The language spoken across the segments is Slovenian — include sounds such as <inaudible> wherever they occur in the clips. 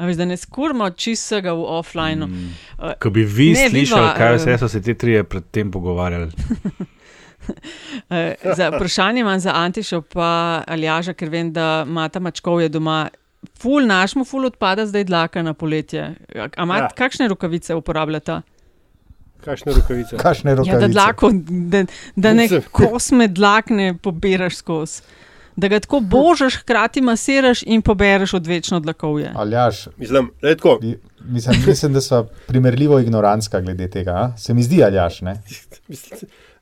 A veš, da ne skurmo čistega v offline. Mm. Uh, Ko bi vi ne, slišali, viva, kaj vse so se ti trije predtem pogovarjali. <laughs> za vprašanje imam za Antišo, pa Aljaža, ker vem, da Mata Mačkov je doma. Ful, našmu ful odpada zdaj dlaka na poletje. Ja. Kakšne rokavice uporabljate? Kakšne rokavice? Kakšne rokavice? Ja, da, dlako, da, da ne kosme dlak ne pobiraš skozi. Da ga tako božaš, hkrati masiraš in pobereš odvečno dlakovje. Aljaš, mislim. Mislim, mislim, da so primerljivo ignorantska glede tega. A? Se mi zdi, aljaš. <laughs>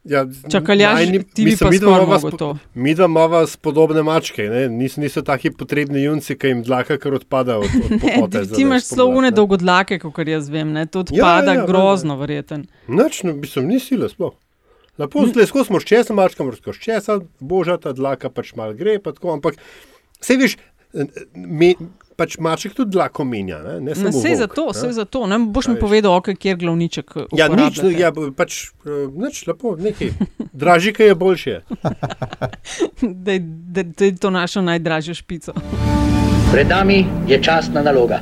Ja, Čakaljaš, ti bi pa skoraj to. Mi dva imamo podobne mačke, niso, niso taki potrebni junci, ki jim dlaka kar odpada od, od <laughs> pohote. Ti imaš slovune dolgodlake, kot jaz vem, ne? to odpada ja, ja, ja, grozno, verjeten. Noč, no, mislim, ni sile sploh. Lepo, zdaj hm. smo še česa, mačka, morsko še česa, boža ta dlaka pač mal gre, pa tako, ampak se viš, mi, pač maček tudi dlako menja. Ne, ne samo vse za to, vse za to. Ne boš mi povedal, ok, kje je glavniček. Ja, nič, ja, pač uh, nič, lepo, nekaj. Dražje, kaj je boljše. <laughs> da, da, da je to našo najdražjo špico. Pred nami je časna naloga.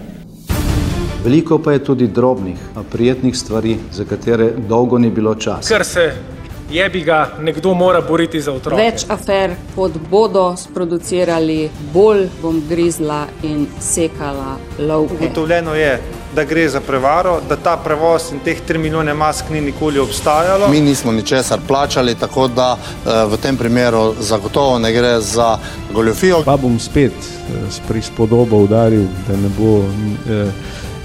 Veliko pa je tudi drobnih, prijetnih stvari, za katere dolgo ni bilo časa. Kar se je bi ga nekdo mora boriti za otroke. Več afer, kot bodo sproducirali, bolj bom grizla in sekala lovke. Ugotovljeno je, da gre za prevaro, da ta prevoz in teh 3 milijone mask ni nikoli obstajalo. Mi nismo ničesar plačali, tako da eh, v tem primeru zagotovo ne gre za goljofijo. Pa bom spet eh, s prispodobo udaril, da ne bo eh,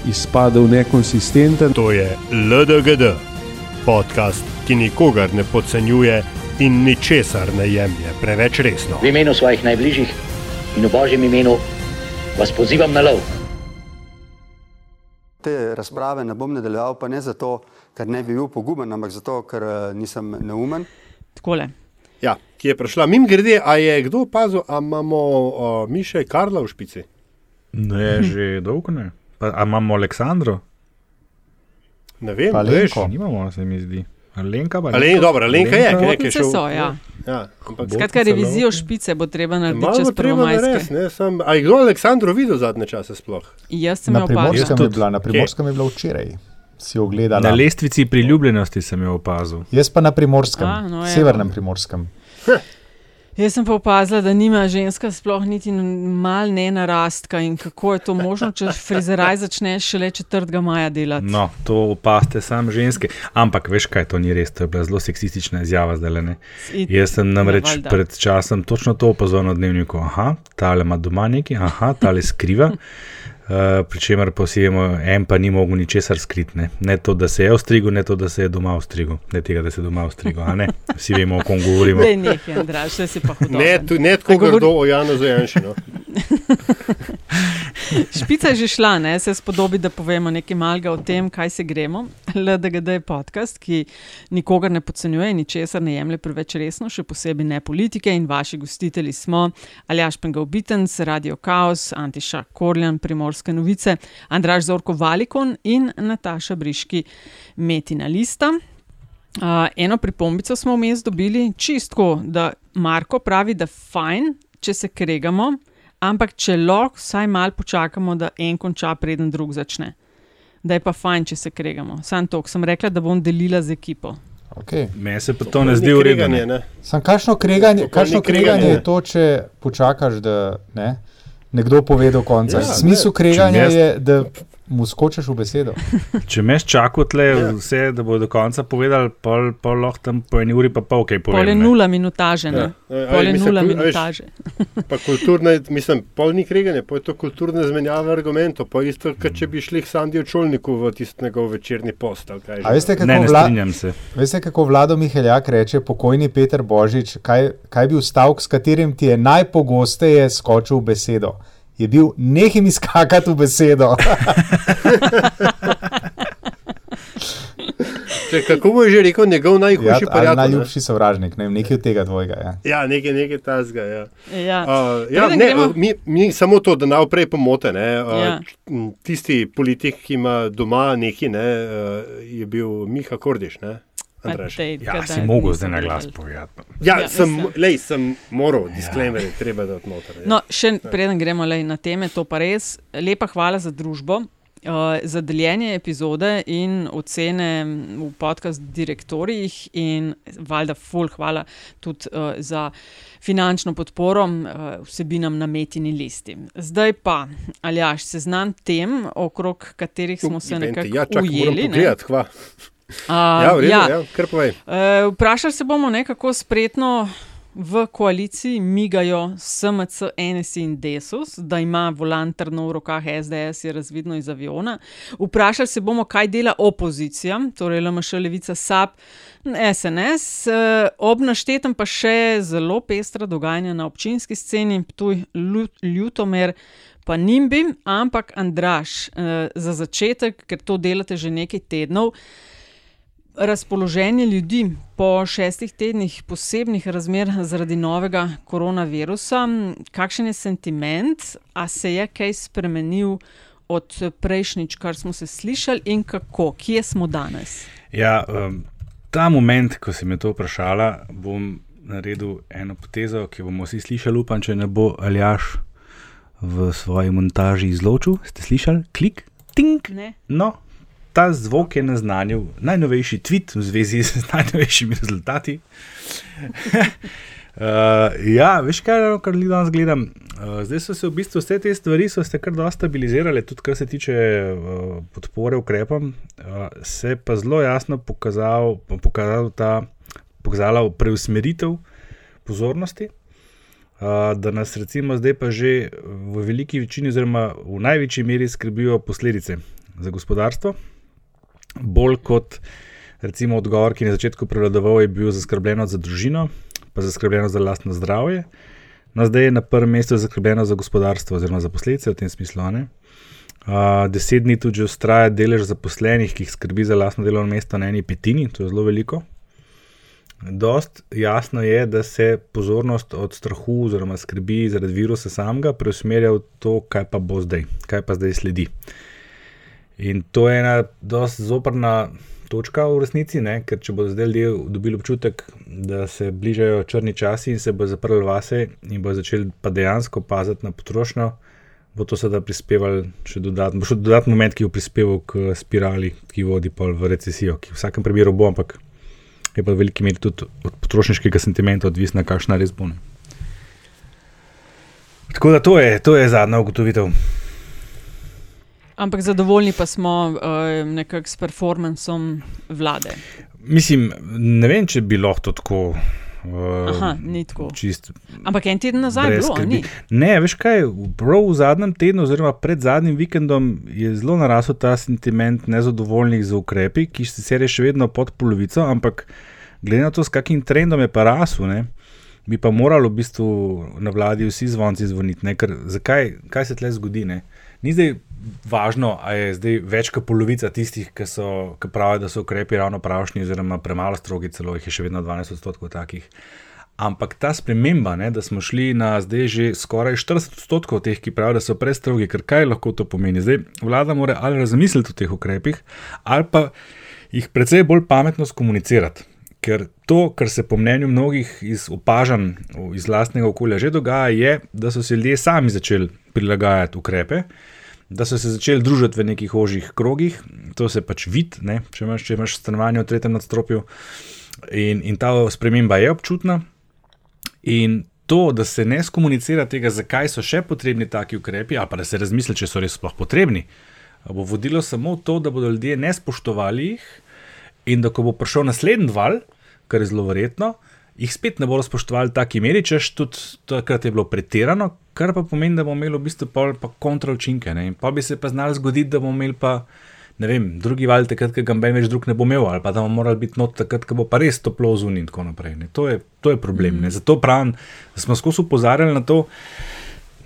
izpadel nekonsistenten. To je LDGD, podcast ki nikogar ne podcenjuje in ničesar ne jemlje preveč resno. V imenu svojih najbližjih in v božjem imenu vas pozivam na lov. Te razprave ne bom nadaljeval, pa ne zato, ker ne bi bil poguben, ampak zato, ker uh, nisem neumen. Takole. Ja, ki je prišla mimo grede, a je kdo opazil, da imamo uh, Miša Karla v špici? Ne, že dolgo ne. Pa, a imamo Aleksandro? Ne vem, ali to. Nimamo, se mi zdi. Alenka, ali Alen, dobro, Alenka je, nekaj je še. So, ja. Ja, Skratka, revizijo špice bo treba narediti čez prvo majsko. A je kdo Aleksandro videl zadnje čase sploh? Jaz sem jo opazil. Na primorskem je bila včeraj. Na lestvici priljubljenosti sem jo opazil. Jaz pa na primorskem, A, no, severnem primorskem. Jaz sem pa opazila, da nima ženska sploh niti mal ne narastka in kako je to možno, če <laughs> frizeraj začneš šele 4. maja delati. No, to opaste sam ženske. Ampak veš kaj, to ni res, to je bila zelo seksistična izjava zdaj. Ne? Jaz sem namreč ja, pred časom točno to opazil na dnevniku. Aha, tale ima doma neki, aha, tale skriva. Uh, Pričemer posijemo, en pa ni mogel ničesar skriti. Ne? ne to, da se je ostrigel, ne to, da se je doma ostrigel. Ne tega, da se je doma ostrigel. Vsi vemo, o kom govorimo. Ne, nekaj, Andraž, se pa hodil. Ne, tu, ne tako govor... grdo o Janu Zajanšinu. <laughs> <laughs> Špica je že šla, ne? se spodobi, da povemo nekaj malega o tem, kaj se gremo. LDGD je podcast, ki nikogar ne podcenjuje, ničesar ne jemlje preveč resno, še posebej ne politike. In vaši gostitelji smo Aljaš Pengal Bitens, Radio Chaos, Antiša Primorsk Primorske novice, Andraš Zorko Valikon in Nataša Briški, Metina Lista. Uh, eno pripombico smo vmes dobili, čistko, da Marko pravi, da fajn, če se kregamo, ampak če lahko vsaj malo počakamo, da en konča, preden drug začne. Da je pa fajn, če se kregamo. Sam to, sem rekla, da bom delila z ekipo. Okay. Meni se pa to ne zdi urejeno. Kakšno kreganje, kreganje je to, če počakaš, da ne? Nekdo pove do konca. Ja, Smisel kreganja je, da mu skočiš v besedo. <laughs> Če meš čakati tle ja. vse, da bo do konca povedal, pol, pol lahko tam po eni uri pa pol kaj poveš. Pol je nula minutaže. Ja. Pol je nula minutaže. <laughs> Pa kulturne, mislim, pol ni kreganje, pa je to kulturne zmenjave argumentov. Pa isto, kot če bi šli k Sandijo Čolniku v tisti njegov večerni post. Veste, kako, ne, ne vla, veste, kako vlado Miheljak reče, pokojni Peter Božič, kaj, kaj bi vstavek, s katerim ti je najpogosteje skočil v besedo? Je bil nehim iskati v besedo. <laughs> Če, kako bo že rekel njegov najhujši ja, prijatelj? Najljubši sovražnik, ne, nekaj od tega dvojega. Ja, ja nekaj, nekaj tazga. Ja. Ja. Uh, ja, ne, mi, mi samo to, da naprej pomote. Ne, uh, ja. Tisti politik, ki ima doma nekaj, ne, uh, je bil Miha Kordiš. Ne. Tej, ja, si mogel zdaj na glas povedati. Ja, ja sem, lej, sem moral, disclaimer, ja. treba da odnotar. Ja. No, še preden gremo lej, na teme, to pa res. Lepa hvala za družbo. Uh, za deljenje epizode in ocene v podkastu direktorjih, in valjda, ful, hvala tudi uh, za finančno podporo uh, vsebinam na metini listi. Zdaj pa, ali jaš seznam tem, okrog katerih smo se nekako ja, ujeli. Ne? Uh, ja, redu, ja. Ja, uh, vprašali se bomo nekako spretno v koaliciji migajo SMC, NSI in Desus, da ima volan trdno v rokah SDS, je razvidno iz aviona. Vprašali se bomo, kaj dela opozicija, torej LMŠ, Levica, SAP, SNS, eh, ob naštetem pa še zelo pestra dogajanja na občinski sceni, tu je Ljutomer. Pa nimbi, ampak Andraš, eh, za začetek, ker to delate že nekaj tednov, razpoloženje ljudi po šestih tednih posebnih razmer zaradi novega koronavirusa, kakšen je sentiment, a se je kaj spremenil od prejšnjič, kar smo se slišali, in kako, kje smo danes? Ja, um, ta moment, ko si me to vprašala, bom naredil eno potezo, ki bomo vsi slišali, upam, če ne bo aljaš v svoji montaži izločil. Ste slišali, klik, tink? Ne. No, ta zvok je naznanil najnovejši tweet v zvezi z <laughs> najnovejšimi rezultati. uh, <laughs> ja, veš kaj, kar danes gledam. Uh, zdaj so se v bistvu vse te stvari kar dosta stabilizirale, tudi kar se tiče uh, podpore ukrepom. Uh, se pa zelo jasno pokazal, pokazal ta, pokazala preusmeritev pozornosti. Da nas, recimo, zdaj pa že v veliki večini, oziroma v največji meri, skrbijo posledice za gospodarstvo, bolj kot recimo odgovor, ki je na začetku prevladoval, je bil zaskrbljen za družino, pa zaskrbljen za lastno zdravje. No, zdaj je na prvem mestu zaskrbljeno za gospodarstvo, oziroma za posledice v tem smislu. Uh, deset dni tudi ustraja delež zaposlenih, ki jih skrbi za lastno delovno mesto na eni petini, to je zelo veliko. Dost jasno je, da se pozornost od strahu oziroma skrbi zaradi virusa samega preusmerja v to, kaj pa bo zdaj, kaj pa zdaj sledi. Uh, In to je ena zelo zoprna točka v resnici, ne? ker če bodo zdaj ljudje dobili občutek, da se bližajo črni časi in se bo zaprl vase in bo začeli pa dejansko paziti na potrošnjo, bo to seveda prispevalo še dodatno, bo še dodatni moment, ki bo prispeval k spirali, ki vodi pa v recesijo, ki v vsakem primeru bo, ampak je pa v veliki meri tudi od potrošniškega sentimenta odvisna, kakšna res bo. Tako da to je, to je zadnja ugotovitev. Ampak zadovoljni pa smo uh, nekako s performancem vlade. Mislim, ne vem, če bi lahko tako. Uh, Aha, ni tako. Čist, Ampak en teden nazaj je bilo, ni. Ne, veš kaj, prav v zadnjem tednu, oziroma pred zadnjim vikendom, je zelo narasel ta sentiment nezadovoljnih z ukrepi, ki sicer je še vedno pod polovico, ampak glede na to, s kakim trendom je pa rasel, ne, bi pa moralo v bistvu na vladi vsi zvonci zvoniti. Ne, ker, zakaj, kaj se tle zgodi? Ne? Ni zdaj važno, ali je zdaj več kot polovica tistih, ki, so, ki pravijo, da so ukrepi ravno pravšni, oziroma premalo strogi, celo jih je še vedno 12 odstotkov takih. Ampak ta sprememba, ne, da smo šli na zdaj že skoraj 40 odstotkov teh, ki pravijo, da so prestrogi, ker kaj lahko to pomeni? Zdaj vlada mora ali razmisliti o teh ukrepih, ali pa jih precej bolj pametno skomunicirati. Ker to, kar se po mnenju mnogih iz opažanj iz vlastnega okolja že dogaja, je, da so se ljudje sami začeli prilagajati ukrepe da so se začeli družiti v nekih ožjih krogih, to se pač vidi, če, če imaš stanovanje v tretjem nadstropju. In, in ta sprememba je občutna. In to, da se ne skomunicira tega, zakaj so še potrebni taki ukrepi, ali pa da se razmisli, če so res sploh potrebni, bo vodilo samo to, da bodo ljudje ne spoštovali jih, in da ko bo prišel naslednji val, kar je zelo verjetno, jih spet ne bodo spoštovali v taki meri, češ tudi takrat je bilo pretirano, kar pa pomeni, da bomo imeli v bistvu pol pa kontrolčinke. In pa bi se pa znali zgoditi, da bomo imeli pa. Ne vem, drugi val, takrat, ko ga noben več drug ne bo imel, ali pa da bomo morali biti not takrat, ko bo pa res toplo zunaj in tako naprej. To je, to je problem. Mm. Zato pravim, smo skozi upozarjali na to,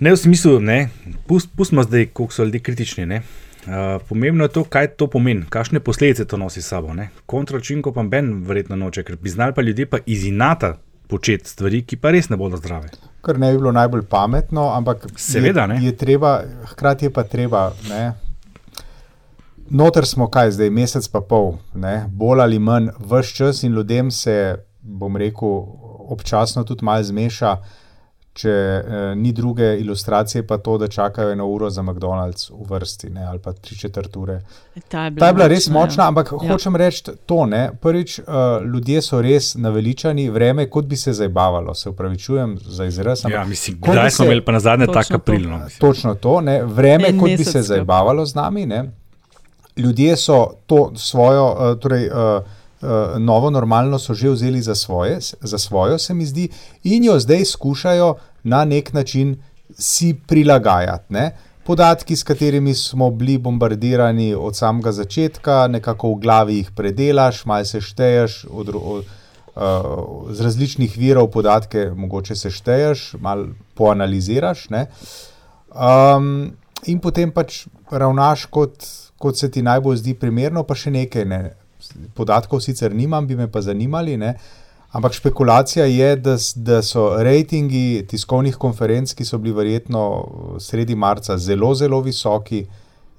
ne v smislu, da pust, pustimo zdaj, koliko so ljudje kritični. Uh, pomembno je to, kaj to pomeni, kakšne posledice to nosi s sabo. Kontrolčinko pa ben verjetno noče, ker bi znali pa ljudje pa izinata početi stvari, ki pa res ne bodo zdrave kar ne bi bilo najbolj pametno, ampak seveda je, je treba, hkrati je pa treba. Ne, noter smo kaj zdaj, mesec pa pol, ne? bolj ali manj, vse čas in ljudem se, bom rekel, občasno tudi malo zmeša. Če eh, ni druge ilustracije, pa to, da čakajo eno uro za McDonald's v vrsti, ne, ali pa tri četrt ure. Ta je bila, Ta je bila res močna, močna, ja. ampak Ja. hočem reči to. Ne. Prvič, uh, ljudje so res naveličani, vreme, kot bi se zabavalo. Se upravičujem za izraz. ampak Ja, mislim, kdaj smo imeli pa nazadnje Točno tak to. april? No? Točno to, ne? vreme, En kot bi se zabavalo z nami. Ne? Ljudje so to svojo, uh, torej, uh, novo normalno so že vzeli za, svoje, za svojo, se mi zdi, in jo zdaj skušajo na nek način si prilagajati. Ne? Podatki, s katerimi smo bili bombardirani od samega začetka, nekako v glavi jih predelaš, malo se šteješ, od, od, uh, z različnih virov podatke mogoče sešteješ, malo poanaliziraš. Ne? Um, in potem pač ravnaš, kot, kot se ti najbolj zdi primerno, pa še nekaj. Ne? Podatkov sicer nimam, bi me pa zanimali. Ne? Ampak špekulacija je, da, da so rejtingi tiskovnih konferenc, ki so bili verjetno sredi marca zelo, zelo visoki,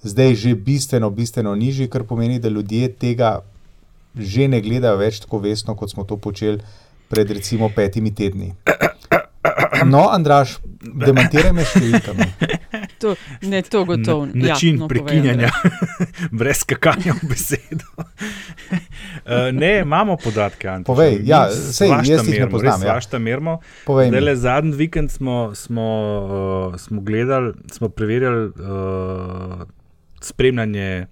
zdaj že bistveno, bistveno nižji, kar pomeni, da ljudje tega že ne gledajo več tako vestno, kot smo to počeli pred recimo petimi tedni. No, Andraš, demantiraj me številkami. <laughs> To, ne, to gotovo. Na, način ja, no, <laughs> prekinjanja, brez skakanja v besedo. Uh, <laughs> ne, imamo podatke, Antiš. Povej, ja, sej, jaz jih ne merimo, poznam, ja. svašta mi. Zdajle zadnji vikend smo, smo, uh, smo gledali, smo preverjali uh, spremljanje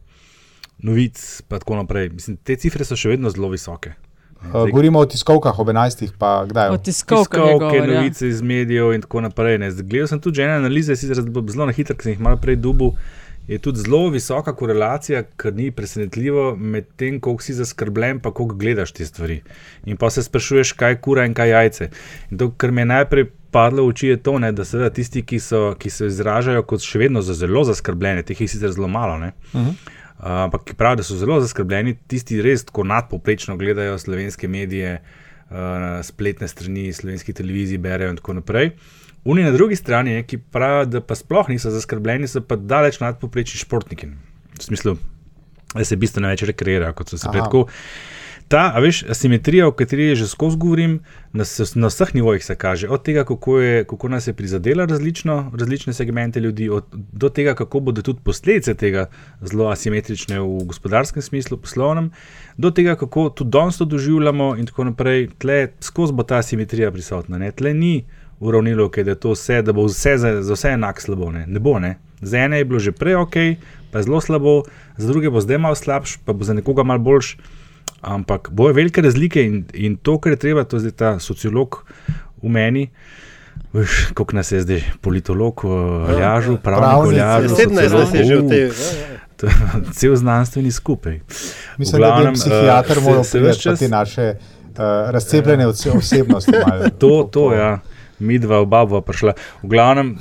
novic, pa tako naprej. Mislim, te cifre so še vedno zelo visoke. Uh, govorimo o tiskovkah ob 11. pa kdaj? O tiskovkah je Tiskovke, govor, ja. novice iz medijev in tako naprej. ne. Zdaj, Gledal sem tudi že ene analize, sicer zelo na hitro, ki sem jih malo prej dubil. Je tudi zelo visoka korelacija, kar ni presenetljivo, med tem, koliko si zaskrbljen, pa koliko gledaš te stvari. In pa se sprašuješ, kaj je kura in kaj jajce. In to, kar mi je najprej padlo v oči, je to, ne, da seveda tisti, ki, so, ki se izražajo kot še vedno za zelo zaskrbljene, teh je sicer zelo malo. Ne, Mhm. Uh, ampak ki pravijo, da so zelo zaskrbljeni, tisti res tako nadpoprečno gledajo slovenske medije, uh, spletne strani slovenskih televizij, berejo in tako naprej. Oni na drugi strani, ne, ki pravijo, da pa sploh niso zaskrbljeni, so pa daleč nadpoprečni športniki. V smislu, da se bistveno več rekreirajo, kot so se Aha. Ta, a veš, asimetrija, o kateri že skozi govorim, na, na vseh nivojih se kaže. Od tega, kako, je, kako nas je prizadela različno, različne segmente ljudi, od, do tega, kako bodo tudi posledice tega zelo asimetrične v gospodarskem smislu, poslovnem, do tega, kako tudi danes to doživljamo in tako naprej. Tle skozi bo ta asimetrija prisotna. Ne? Tle ni uravnilovke, da, vse, da bo vse za, za vse enako slabo. Ne? ne bo. Ne? Za ene je bilo že prej ok, pa zelo slabo, za druge bo zdaj malo slabš, pa bo za nekoga malo boljš. Ampak bojo velike razlike in, in to, kar je treba, to je zdaj ta sociolog v meni. Veš, koliko nas je zdaj, politolog, Ja, Ljažu, ja. pravnik, Pravnik, Ljažu, 17 nas je že v tej- ja, ja. <laughs> Cel znanstveni skupaj. Mislim, da bi psihiater moral priti pa te naše uh, razcepljene ose- osebnosti. <laughs> malo. To, to, ja. Mi dva, oba bova prišla. V glavnem,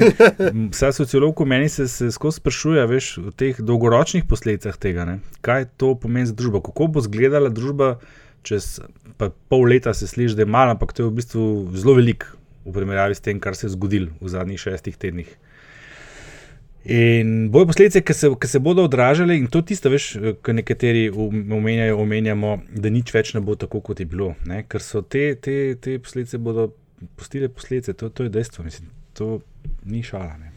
<laughs> vsa sociolog v meni se, se skozi sprašuje veš, o teh dolgoročnih posledicah tega. Ne? Kaj to pomeni za družbo? Kako bo izgledala družba čez pol leta, se sliši, da je malo, ampak to je v bistvu zelo velik v primerjavi s tem, kar se je zgodilo v zadnjih šestih tednih. In bojo posledice, ki se, ki se bodo odražale, in to tisto, veš, kar nekateri omenjajo, omenjamo, da nič več ne bo tako, kot je bilo. Ne? Ker so te, te, te posledice bodo pustile posledice, to, to je dejstvo, mislim, to ni šala. Ne?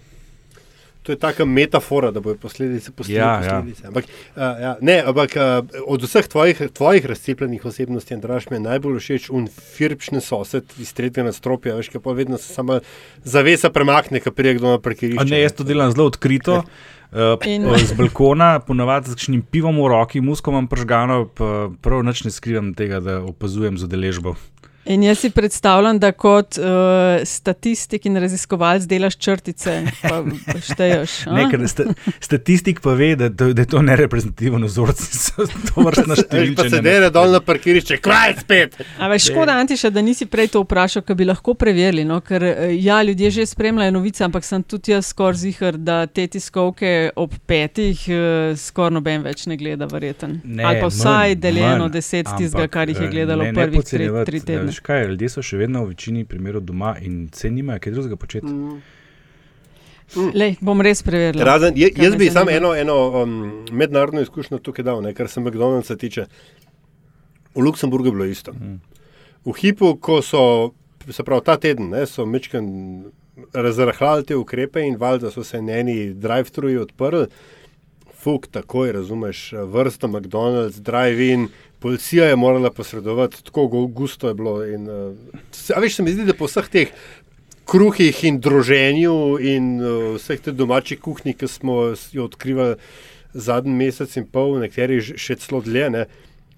To je taka metafora, da bodo posledice pustile Ja, ja. posledice. Ampak, uh, ja, ne, ampak uh, od vseh tvojih, tvojih razcepljenih osebnosti, Andraš, mi je najbolj všeč un firpšni sosed iz tretjega nadstropja, veš, ki pa vedno se samo zavesa premakne, ki prije kdo na parkirišče. A Ne, jaz to delam zelo odkrito. Uh, In- z balkona, ponovadi z kakšnim pivom v roki, musko imam pržgano, pa prav nič ne skrivam tega, da opazujem z udeležbo. In jaz si predstavljam, da kot uh, statistik in raziskovalec delaš črtice, pa šteješ. Ne, sta, statistik pa ve, da, da, da je to nereprezentativen vzorec, to vrstna <laughs> pa se dere dol na parkirišče, kraj spet. A veš, škoda, Antiša, da nisi prej to vprašal, ker bi lahko preverili. No? Ker eh, ja, ljudje že spremljajo novice, ampak sem tudi jaz skoraj zihar, da te tiskovke ob petih uh, skoraj noben več ne gleda, verjeten. Ne, Ali pa vsaj manj, deljeno manj. deset tistega, kar jih je gledalo ne, ne prvih tri, tri tedne. Veš kaj, ljudje so še vedno v večini primerov doma in se nimajo kaj drugega početi. Mm. Mm. Lej, bom res preveril. Razen, je, jaz bi samo eno, eno um, mednarodno izkušnjo tukaj dal, ne, kar se McDonald'sa tiče. V Luksemburgu je bilo isto. Mm. V hipu, ko so, se pravi, ta teden, ne, so mečken razrahljali te ukrepe in valjda so se njeni drive-thruji odprli. Fuk, tako je, razumeš, vrsta McDonald's, drive-in, policija je morala posredovati, tako gusto je bilo. In, uh, veš, se mi zdi, da po vseh teh kruhih in druženju in uh, vseh teh domačih kuhinjah, ki smo jo odkrivali zadnji mesec in pol, nekateri še celo dlje, ne,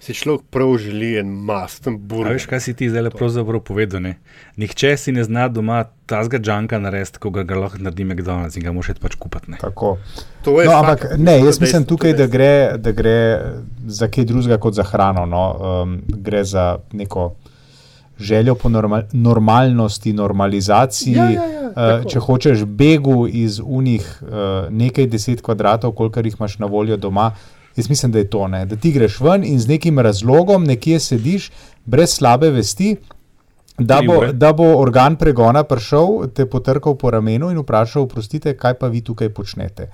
si človek prav želi en masten burger. Veš, kaj si ti zdaj pravzaprav povedal? Ne? Nihče si ne zna doma tazga džanka narediti, ko ga, ga lahko naredi McDonald's in ga moraš pač kupiti. Tako. No, ampak ne, jaz mislim tukaj, da gre, da gre za kaj drugega kot za hrano. No. Um, gre za neko željo po normal, normalnosti, normalizaciji. Ja, ja, ja, uh, če hočeš begu iz unih uh, nekaj deset kvadratov, koliko jih imaš na voljo doma, jaz mislim, da je to ne. Da ti greš ven in z nekim razlogom nekje sediš, brez slabe vesti. Da bo, da bo organ pregona prišel, te potrkal po ramenu in vprašal, prostite, kaj pa vi tukaj počnete.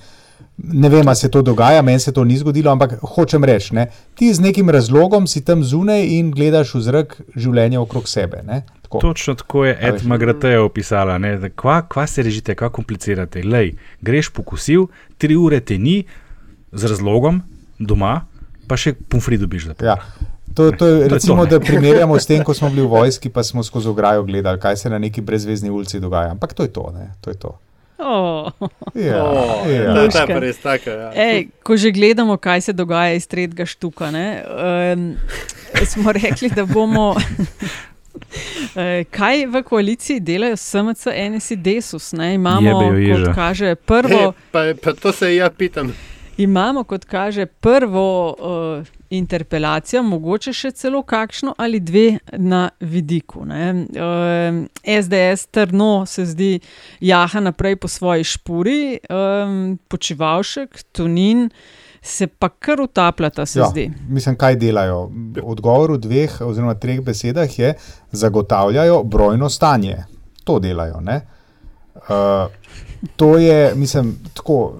Ne vem, ali se to dogaja, meni se to ni zgodilo, ampak hočem reči, ne, ti z nekim razlogom si tam zunaj in gledaš v zrak življenja okrog sebe. Ne, tako. Točno tako je Ed Magrateja opisala. Kva, kva se režite, kva komplicirate? Lej, greš pokusil, tri ure te ni z razlogom doma, pa še pomfri dobiš. Ja. To, to je, recimo, to, da primerjamo s tem, ko smo bili v vojski, pa smo skozi ograjo gledali, kaj se na neki brezvezdni ulici dogaja. Ampak to je to. to, je to. Oh. Ja, oh, ja. To je res tako. Ja. Ej, ko že gledamo, kaj se dogaja iz tretjega štuka, ne, um, smo rekli, da bomo. <laughs> Kaj v koaliciji delajo SMC, NSI, Desus? Ne? Imamo, kot kaže, prvo. E, pa, pa to se ja pitam. Imamo, kot kaže, prvo uh, interpelacijo, mogoče še celo kakšno ali dve na vidiku. Uh, SDS trdno se zdi jaha naprej po svoji špuri, um, počivalšek, tunin. Se pa kar utapljata, se ja, zdi. Mislim, kaj delajo. Odgovor v dveh oziroma treh besedah je, zagotavljajo brojno stanje. To delajo. Uh, to je, mislim, tako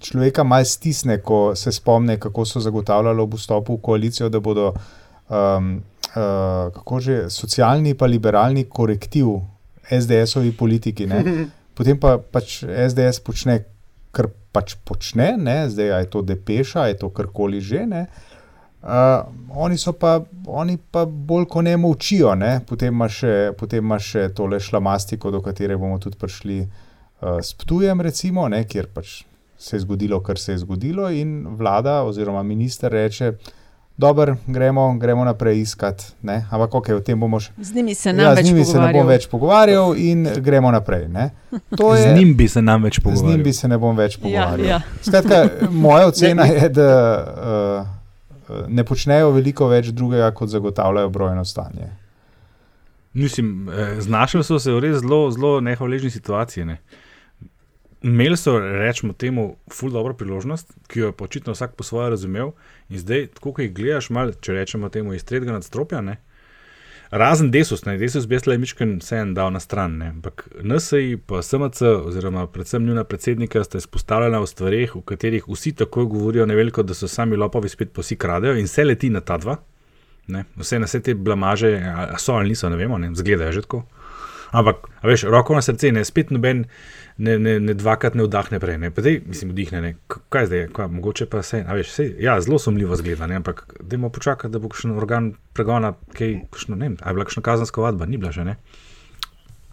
človeka malo stisne, ko se spomne, kako so zagotavljali ob vstopu v koalicijo, da bodo um, uh, kako že socialni in liberalni korektiv SDS-ovi politiki. Ne? <laughs> Potem pa pač SDS počne, kar pač počne, ne? zdaj je to depeša, je to karkoli že. Uh, oni, pa, oni pa bolj kot ne močijo, ne? potem imaš še, še tole šlamastiko, do katere bomo tudi prišli uh, s Ptujem, recimo, ne? kjer pač se je zgodilo, kar se je zgodilo, in vlada oziroma minister reče. Dobro, gremo, gremo naprej iskati. Ne? Ampak, okay, o tem bomo še. Z njimi se, ja, z njimi se ne bom več pogovarjal, in gremo naprej. Je, z njim bi se nam več pogovarjal. Z njim bi se ne bom več ja, pogovarjal. Ja, ja. Skratka, moja ocena je, da uh, ne počnejo veliko več drugega, kot zagotavljajo brojno stanje. Mislim, eh, znašli so se v res zelo, zelo nehvaležni situaciji. Ne? Imeli so, rečemo, temu, ful dobro priložnost, ki jo je očitno vsak po svoje razumel. In zdaj, ko jih gledaš, mal, če rečemo temu iz tretjega nadstropja, ne, razen desus, ne, desus bi jaz le mičken vse en dal na stran. Ne, ampak NSI, pa SMC, oziroma predvsem njuna predsednika, sta izpostavljena v stvarih, v katerih vsi tako govorijo, ne veliko, da so sami lopovi spet posi kradejo in se leti na ta dva. Ne, vse na vse te blamaže, a so ali niso, ne vemo, ne, zgledajo že tako. Ampak, veš, roko na srce, ne, spet noben ne, ne, ne dvakrat ne vdahne prej. Ne. Zdaj, mislim, vdihne, ne. kaj zdaj, kaj, mogoče pa se. Veš, sej, ja, zelo sumljivo zgleda, ne. ampak dajmo počakati, da bo kakšen organ pregona, kaj, kakšno, ne, ali je bila kakšna kazanska vadba, ni bila že. Ne.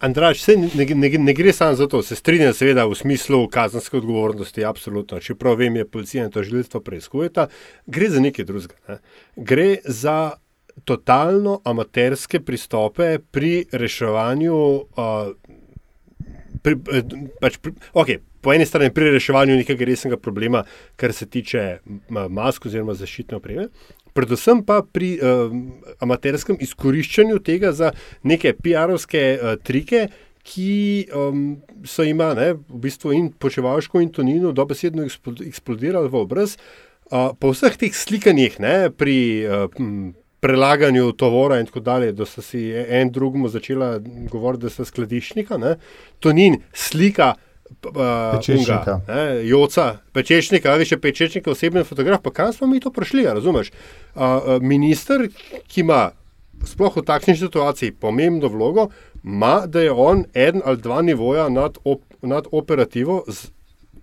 Andraš, ne, ne, ne gre samo za to, se strinjam, seveda, v smislu kazenske odgovornosti, absolutno. Čeprav vem, je policija in to želitvo preizkujeta, gre za nekaj drugega. Ne. Gre za totalno amaterske pristope pri reševanju uh, pri, eh, pač, pri, okay, po eni strani pri reševanju nekega resnega problema, kar se tiče mask oziroma zaščitne opreme, predvsem pa pri uh, amaterskem izkoriščanju tega za neke PR-ovske uh, trike. Ki um, so ima ne, v bistvu in počevalško in tonino dobesedno eksplodirali v obraz, uh, po vseh teh slikanjih, ne, pri uh, prelaganju tovora in tako dalje, da so si en drugemu začela govoriti, da so skladiščnika. To ni slika Pečečnika. Unga, Joca, pečečnika, ali še pečečnika, osebni fotograf, pa kam smo mi to prišli, razumeš? Uh, minister, ki ima sploh v takšni situaciji pomembno vlogo, ima, da je on en ali dva nivoja nad, op, nad operativo, z,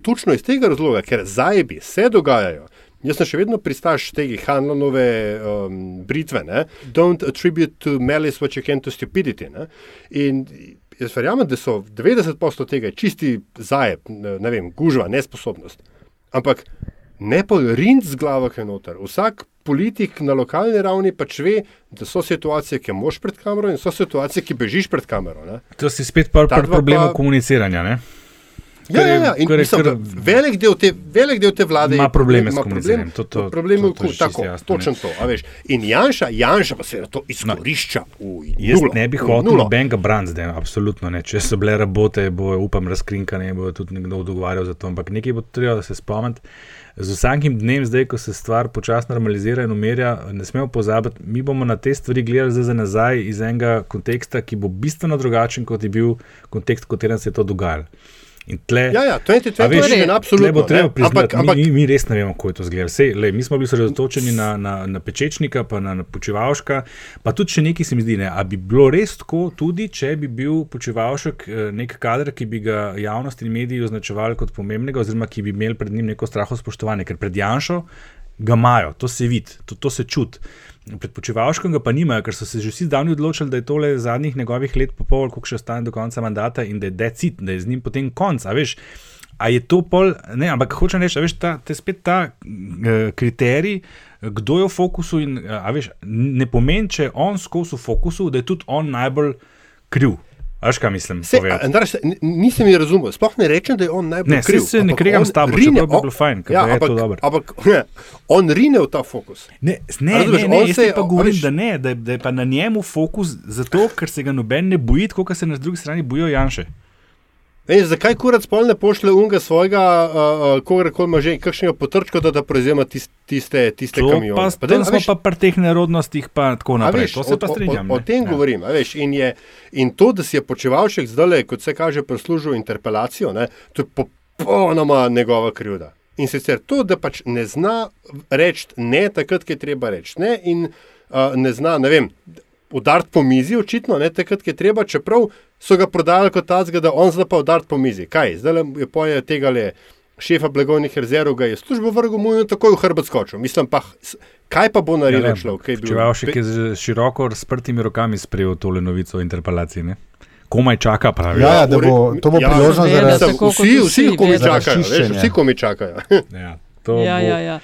točno iz tega razloga, ker zajbi se dogajajo. Jaz sem še vedno pristaš tega Hanlonove um, britve, ne? don't attribute to malice what you can to stupidity. Ne? In jaz verjamem, da so 90% tega čisti zajeb, ne vem, gužva, nesposobnost. Ampak ne pa rind z glavo, kaj noter. Vsak politik na lokalni ravni pač ve, da so situacije, ki moš pred kamero in so situacije, ki bežiš pred kamero. Ne? To si spet par, par problemov pa... komuniciranja. Ne? Ja, ja, ja. In, mislim, kar... velik, del te, velik del te vlade ima probleme s to, probleme to, to tako, jasno, točno to. In Janša, Janša pa se to izkorišča. No, uj, jaz nulo, ne bi hotel nobenega branda, absolutno ne. Če so bile rabote, bo upam razkrinkane, bo tudi nekdo dogovarjal za to. Ampak nekaj bo treba, se spomnite. Z vsakim dnem, zdaj, ko se stvar počasi normalizira in umirja, ne smemo pozabiti, mi bomo na te stvari gledali za nazaj iz enega konteksta, ki bo bistveno drugačen, kot je bil kontekst, v katerem se je to dogajalo. Tle, ja, ja, to je to, kar je bilo absolutno. Ampak, ampak, mi, mi res ne vemo, kako je to izgledalo. Mi smo bili osredotočeni na, na, na pečečnika, pa na, na počivalška, pa tudi še nekaj se mi zdi. Ne, bi bilo res tako, tudi če bi bil počivalšek eh, nek kader, ki bi ga javnost in mediji označevali kot pomembnega, oziroma ki bi imeli pred njim neko straho spoštovanje, ker pred Janšo ga imajo, to se vidi, to, to se čuti. Pred počivalškom ga pa nimajo, ker so se že vsi zdavni odločili, da je tole zadnjih njegovih let, pa pol, koliko še ostane do konca mandata in da je decit, da je z njim potem konc. A veš, a je to pol, ne, ampak hočem reči, je ta, spet ta uh, kriterij, kdo je v fokusu in a veš, ne pomeni, če on skozi v fokusu, da je tudi on najbolj kriv. Veš, kaj mislim? Se, Andraš, nisem jih razumel. Sploh ne rečem, da je on najbolj kriv. Ne, se ne kregam s tabo, rine, bi bilo fajn, ja, ampak, je to dobro. Ampak ne, on rine v ta fokus. Ne, ne, Razumeš, ne, ne jaz se, pa govorim, da ne, da je, da je pa na njemu fokus zato, ker se ga noben ne boji, kot se na drugi strani bojijo Janše. Ej, zakaj kurac pol ne pošle unga svojega, uh, uh, koga koli ima že kakšnega potrčka, da, da prevzema tist, tiste, tiste kamione? Pa, pa tam smo pa pri teh nerodnostih pa tako naprej. Veš, to se o, pa strinjam. O, o, o tem ja. govorim. Veš, in, je, in to, da si je počevalšek zdaj, kot se kaže, prislužil interpelacijo, ne, to je popolnoma njegova krivda. In sicer to, da pač ne zna reči ne takrat, ko je treba reči ne, in uh, ne zna, ne vem, udariti po mizi, očitno ne takrat, ko je treba, čeprav so ga prodali kot tazga, da on zdaj pa udar po mizi. Kaj, zdaj je poje tega le. Šefa blagovnih rezerv ga je službo vrgel, mu je takoj v hrbet skočil. Mislim pa, kaj pa bo naredil ja, človek? Če bi še kaj z široko razprtimi rokami sprejel tole novico o interpelaciji, ne? komaj čaka, pravi. Ja, ja, da bo to bo ja, priložnost za res. Vsi, vsi, komi čakajo, veš, vsi, komi čakajo. <laughs> ja, ja, ja, ja.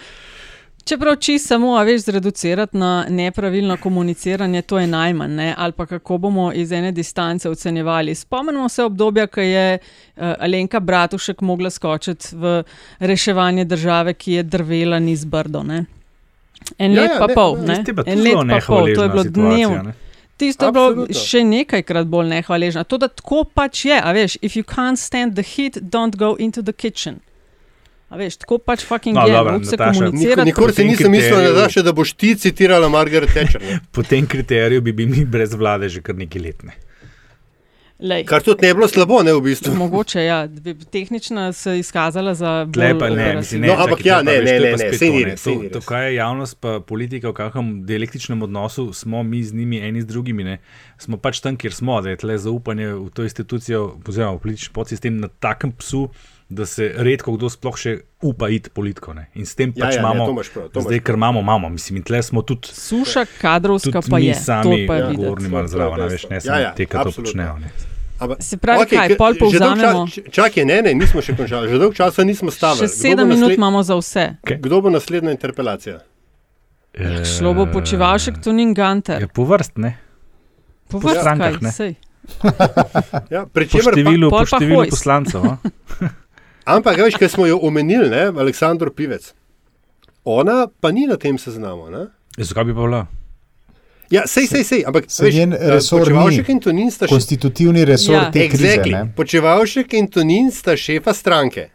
Čeprav či samo, a veš, zreducirati na nepravilno komuniciranje, to je najmanj, ne? ali pa kako bomo iz ene distance ocenjevali. Spomnimo se obdobja, ko je uh, Alenka Bratušek mogla skočiti v reševanje države, ki je drvela niz brdo. Ne? En ja, let ja, pa ne, pol, ne? en let pa pol, to je bilo dnevno. Tisto je bilo še nekajkrat bolj nehvaležno. To, da tako pač je, a veš, if you can't stand the heat, don't go into the kitchen. A veš, tako pač fucking no, je, dobro, se komunicira. Nikoli si nisem mislil, da, še, da boš ti citirala Margaret Thatcher. po tem kriteriju bi bili brez vlade že kar nekaj let. Ne? Lej. Kar tudi ne bi bilo slabo, ne v bistvu. Mogoče, ja, bi tehnično se izkazala za. Lepa, ne, mislim, ne, no, ampak ja, ne, ne, ne, ne, ne, ne, ne. To, kaj je javnost, pa politika, v kakšnem dialektičnem odnosu smo mi z njimi, eni z drugimi, ne. Smo pač tam, kjer smo, da je tle zaupanje v to institucijo, oziroma v politični podsistem na takem psu da se redko kdo sploh še upa iti politiko. Ne? In s tem ja, pač ja, imamo, ne, prav, zdaj, ker imamo, imamo, mislim, in tle smo tudi. Suša kadrovska pa je. Sami govorni malo zraven, veš, ne samo ja, ja, te, ki to počnejo. Ne? Se pravi, okay, kaj, pol povzamemo. Čakaj, ne, ne, nismo še končali, že dolgo časa nismo stavili. Še sedem minut imamo za vse. Okay. Kdo bo naslednja interpelacija? E... Šlo bo počivalšek Tuning Gunter. Je po vrst, ne? Po vrst, kaj, ne? <laughs> ja, pri čemer po številu, pa, po številu poslancev. <laughs> Ampak, veš, kaj smo jo omenili, ne? Aleksandr Pivec. Ona pa ni na tem seznamu. Ja, zakaj bi pa bila? Ja, sej, sej, sej. Ampak, veš, njen resor Počevalšek in Tonin sta še... Konstitutivni resor ja. te krize. Exactly. Počevalšek in Tonin sta šefa stranke.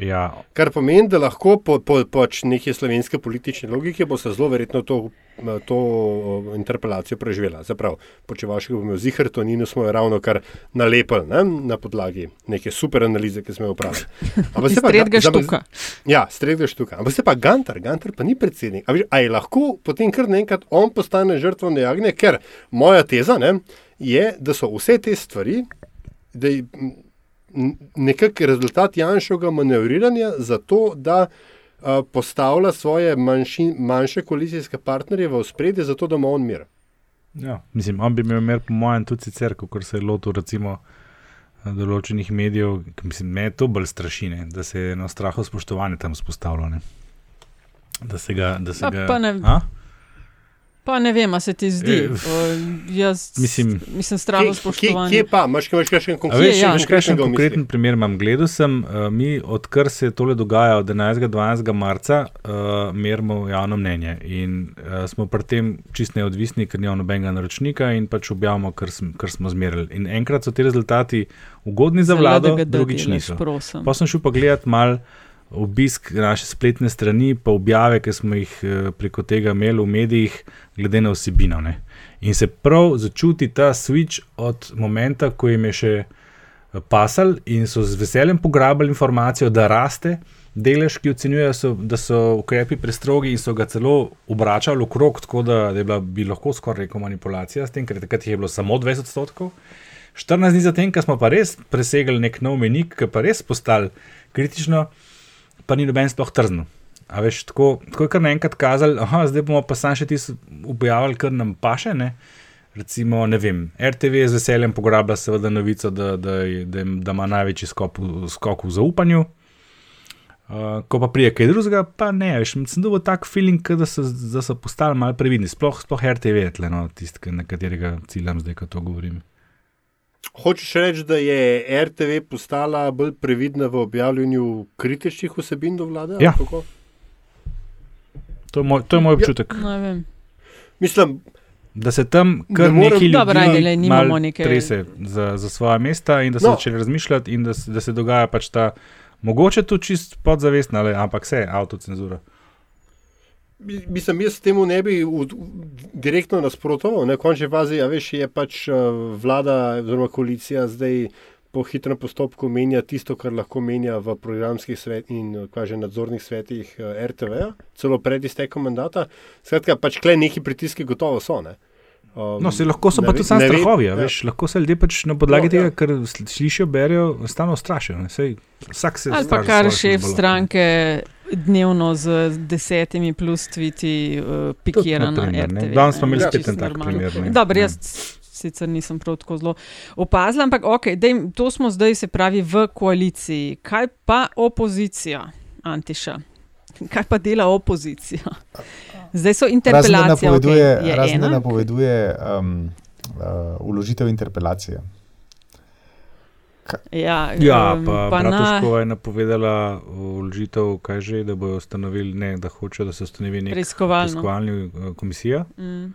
Ja. Kar pomeni, da lahko po, po, po neki slovenski politični logiki bo se zelo verjetno to, to interpelacijo preživela. Zaprav, po če vašega bomo zihar, to ni smo ravno kar nalepili ne? na podlagi neke super analize, ki smo jo upravili. Stredga <laughs> štuka. Ja, stredga štuka. Ampak se pa Gantar, Gantar pa ni predsednik. A, a je lahko potem kar naenkrat on postane žrtvo nejagne, ker moja teza ne, je, da so vse te stvari, da je, nekakšen rezultat Janšovega manevriranja za to, da uh, postavlja svoje manjši, manjše koalicijske partnerje v spredje, zato da ima on mir. Ja, mislim, on bi imel mir, po mojem, tudi sicer, kot se je lotil recimo določenih medijev, ki mislim, me to bolj strašine, da se je eno straho spoštovanje tam spostavljalo. Da se ga. Da se A, ga pa ne- a? Pa ne vem, se ti zdi. O, jaz mislim- mislim strahno Kje, kje, spoštovanje. kje pa, imaš kaj kakšen A konkreten Veš, ja. veš, kakšen konkreten primer imam? Gledal sem, uh, mi, odkar se je tole dogajalo od 11. do 12. marca, uh, merimo javno mnenje. In uh, smo pri tem čist neodvisni, ker nimamo nobenega naročnika in pač objavimo, kar, sm, kar smo zmerili. In enkrat so ti rezultati ugodni za vlado, drugič niso. prosim. Pa sem šel pogledat mal. Obisk naše spletne strani, pa objave, ki smo jih eh, preko tega imeli v medijih, glede na vsebino. Ne. In se prav začuti ta switch od momenta, ko jim je še eh, pasal in so z veseljem pograbili informacijo, da raste delež, ki ocenjujejo, so, da so ukrepi prestrogi in so ga celo obračali okrog, tako da, da je bila, bi lahko skoraj rekel manipulacija s tem, ker takrat je bilo samo 20 odstotkov. 14 dni zatem, ko smo pa res presegli nek nov menik, ki pa res postali kritično, pa ni noben sploh trznil. A veš, tako, tako je kar naenkrat kazali, da zdaj bomo pa sam še tisto objavili, kar nam paše. Ne? Recimo, ne vem, RTV je z veseljem pograblja seveda novico, da, da, da, da ima največji skok, skok v zaupanju. Uh, ko pa prije kaj drugega, pa ne, veš, sem dobil tak feeling, da so, da so postali malo previdni, sploh, sploh RTV je tle, no, tisti, na katerega ciljam zdaj, ko to govorim. Hočeš reči, da je RTV postala bolj previdna v objavljanju kritičnih vsebin do vlade? ali Ja. kako? To je moj, to je moj občutek. Ne vem. Mislim, Da se tam Ne kar morem- neki ljudi nimamo malo neke- trese za, za svoje mesta in da so No. začeli razmišljati in da, da se dogaja pač ta, mogoče tudi čist podzavestna, ampak vse, avtocenzura. Mi- Mislim, jaz temu ne bi v, v, direktno nasprotoval. Na končni fazi, a veš, je pač uh, vlada oziroma koalicija zdaj po hitrem postopku menja tisto, kar lahko menja v programskih svet in eh, kaj že nadzornih svetih uh, RTV, celo pred iztekom mandata. Skratka, pač kle neki pritiski gotovo so. Ne? Um, No, se lahko so pa tudi sami strahovi, ja. ja. veš, lahko se ljudje pač na podlagi No, ja. tega, kar sl- slišijo, berijo, stano strašijo. vsak se Ali pa kar šef stranke dnevno z desetimi plus tviti uh, pikira Tudi na. RTV. Danes smo imeli čisto spet en tak primer. Dobro, Ja. jaz sicer nisem prav tako zelo opazila, ampak ok, dej, to smo zdaj se pravi v koaliciji. Kaj pa opozicija, Antiša? Kaj pa dela opozicija? Zdaj so Razen da interpelacije. napoveduje, okay, je razen, da ena. napoveduje um, uh, uložitev interpelacije. Ja, Ja, em, pa, pa pa na- Bratuškova je napovedala vložitev, kaj že, da bojo ustanovili, ne, da hočejo, da se ustanovi nek preiskovalni uh, komisija. Mm.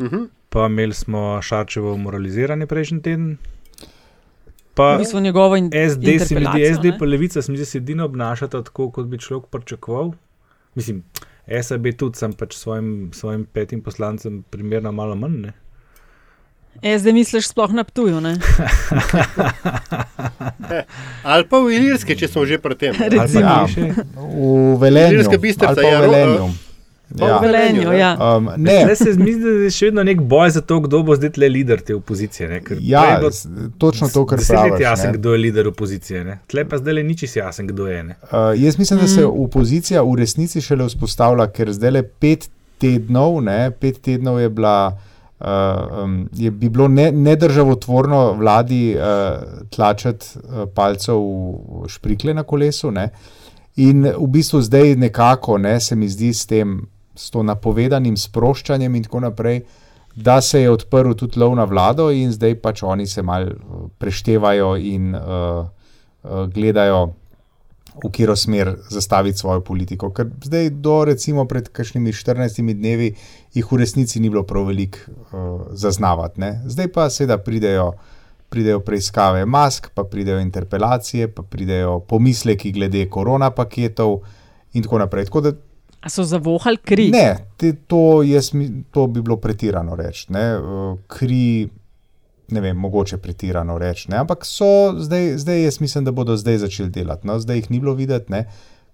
Mhm. Pa imeli smo Šarčevo moraliziranje prejšnji teden. Pa V bistvu njegovo in, SD, se mi zdi, SD pa levica, se mi zdi, se edino obnašata tako, kot bi človek pričakoval. Mislim, SAB tudi sem pač svojim, svojim petim poslancem primerno malo manj. Ne? E, zdaj misliš sploh na Ptuju, ne? <laughs> Ali pa v Ilirske, če smo že pri tem. <laughs> Recimo. Ja, v Velenju. Ilirska Bistrica, ali pa ja, Velenju. Ja. v Velenju, ja. Um, ne, Zdaj se mi zdi, da je še vedno nek boj za to, kdo bo zdaj tle lider te opozicije. Ne? Ker Ja, je s- točno to, kar deset let praviš, jasen, ne. kdo je lider opozicije. Ne? Tle pa zdaj le ni čisto jasen, kdo je. Ne? Uh, jaz mislim, da se Mm. opozicija v resnici šele vzpostavlja, ker zdaj le pet tednov, ne, pet tednov je, bila, uh, um, je bi bilo ne, nedržavotvorno vladi uh, tlačiti uh, palcev v šprikle na kolesu. Ne. In v bistvu zdaj nekako, ne, se mi zdi s tem, s to napovedanim sproščanjem in tako naprej, da se je odprl tudi lov na vlado in zdaj pač oni se mal preštevajo in uh, uh, gledajo, v katero smer zastaviti svojo politiko. Ker zdaj, do recimo pred kakšnimi 14 dnevi, jih v resnici ni bilo prav veliko uh, zaznavati. Ne? Zdaj pa seveda pridejo pridejo preiskave mask, pa pridejo interpelacije, pa pridejo pomisleki glede korona paketov in tako naprej. Tako da, A so zavohali kri? Ne, te, to, jaz, to bi bilo pretirano reči. Kri, ne vem, mogoče pretirano reči. Ampak so zdaj, zdaj, jaz mislim, da bodo zdaj začeli delati. No? Zdaj jih ni bilo videti, ne?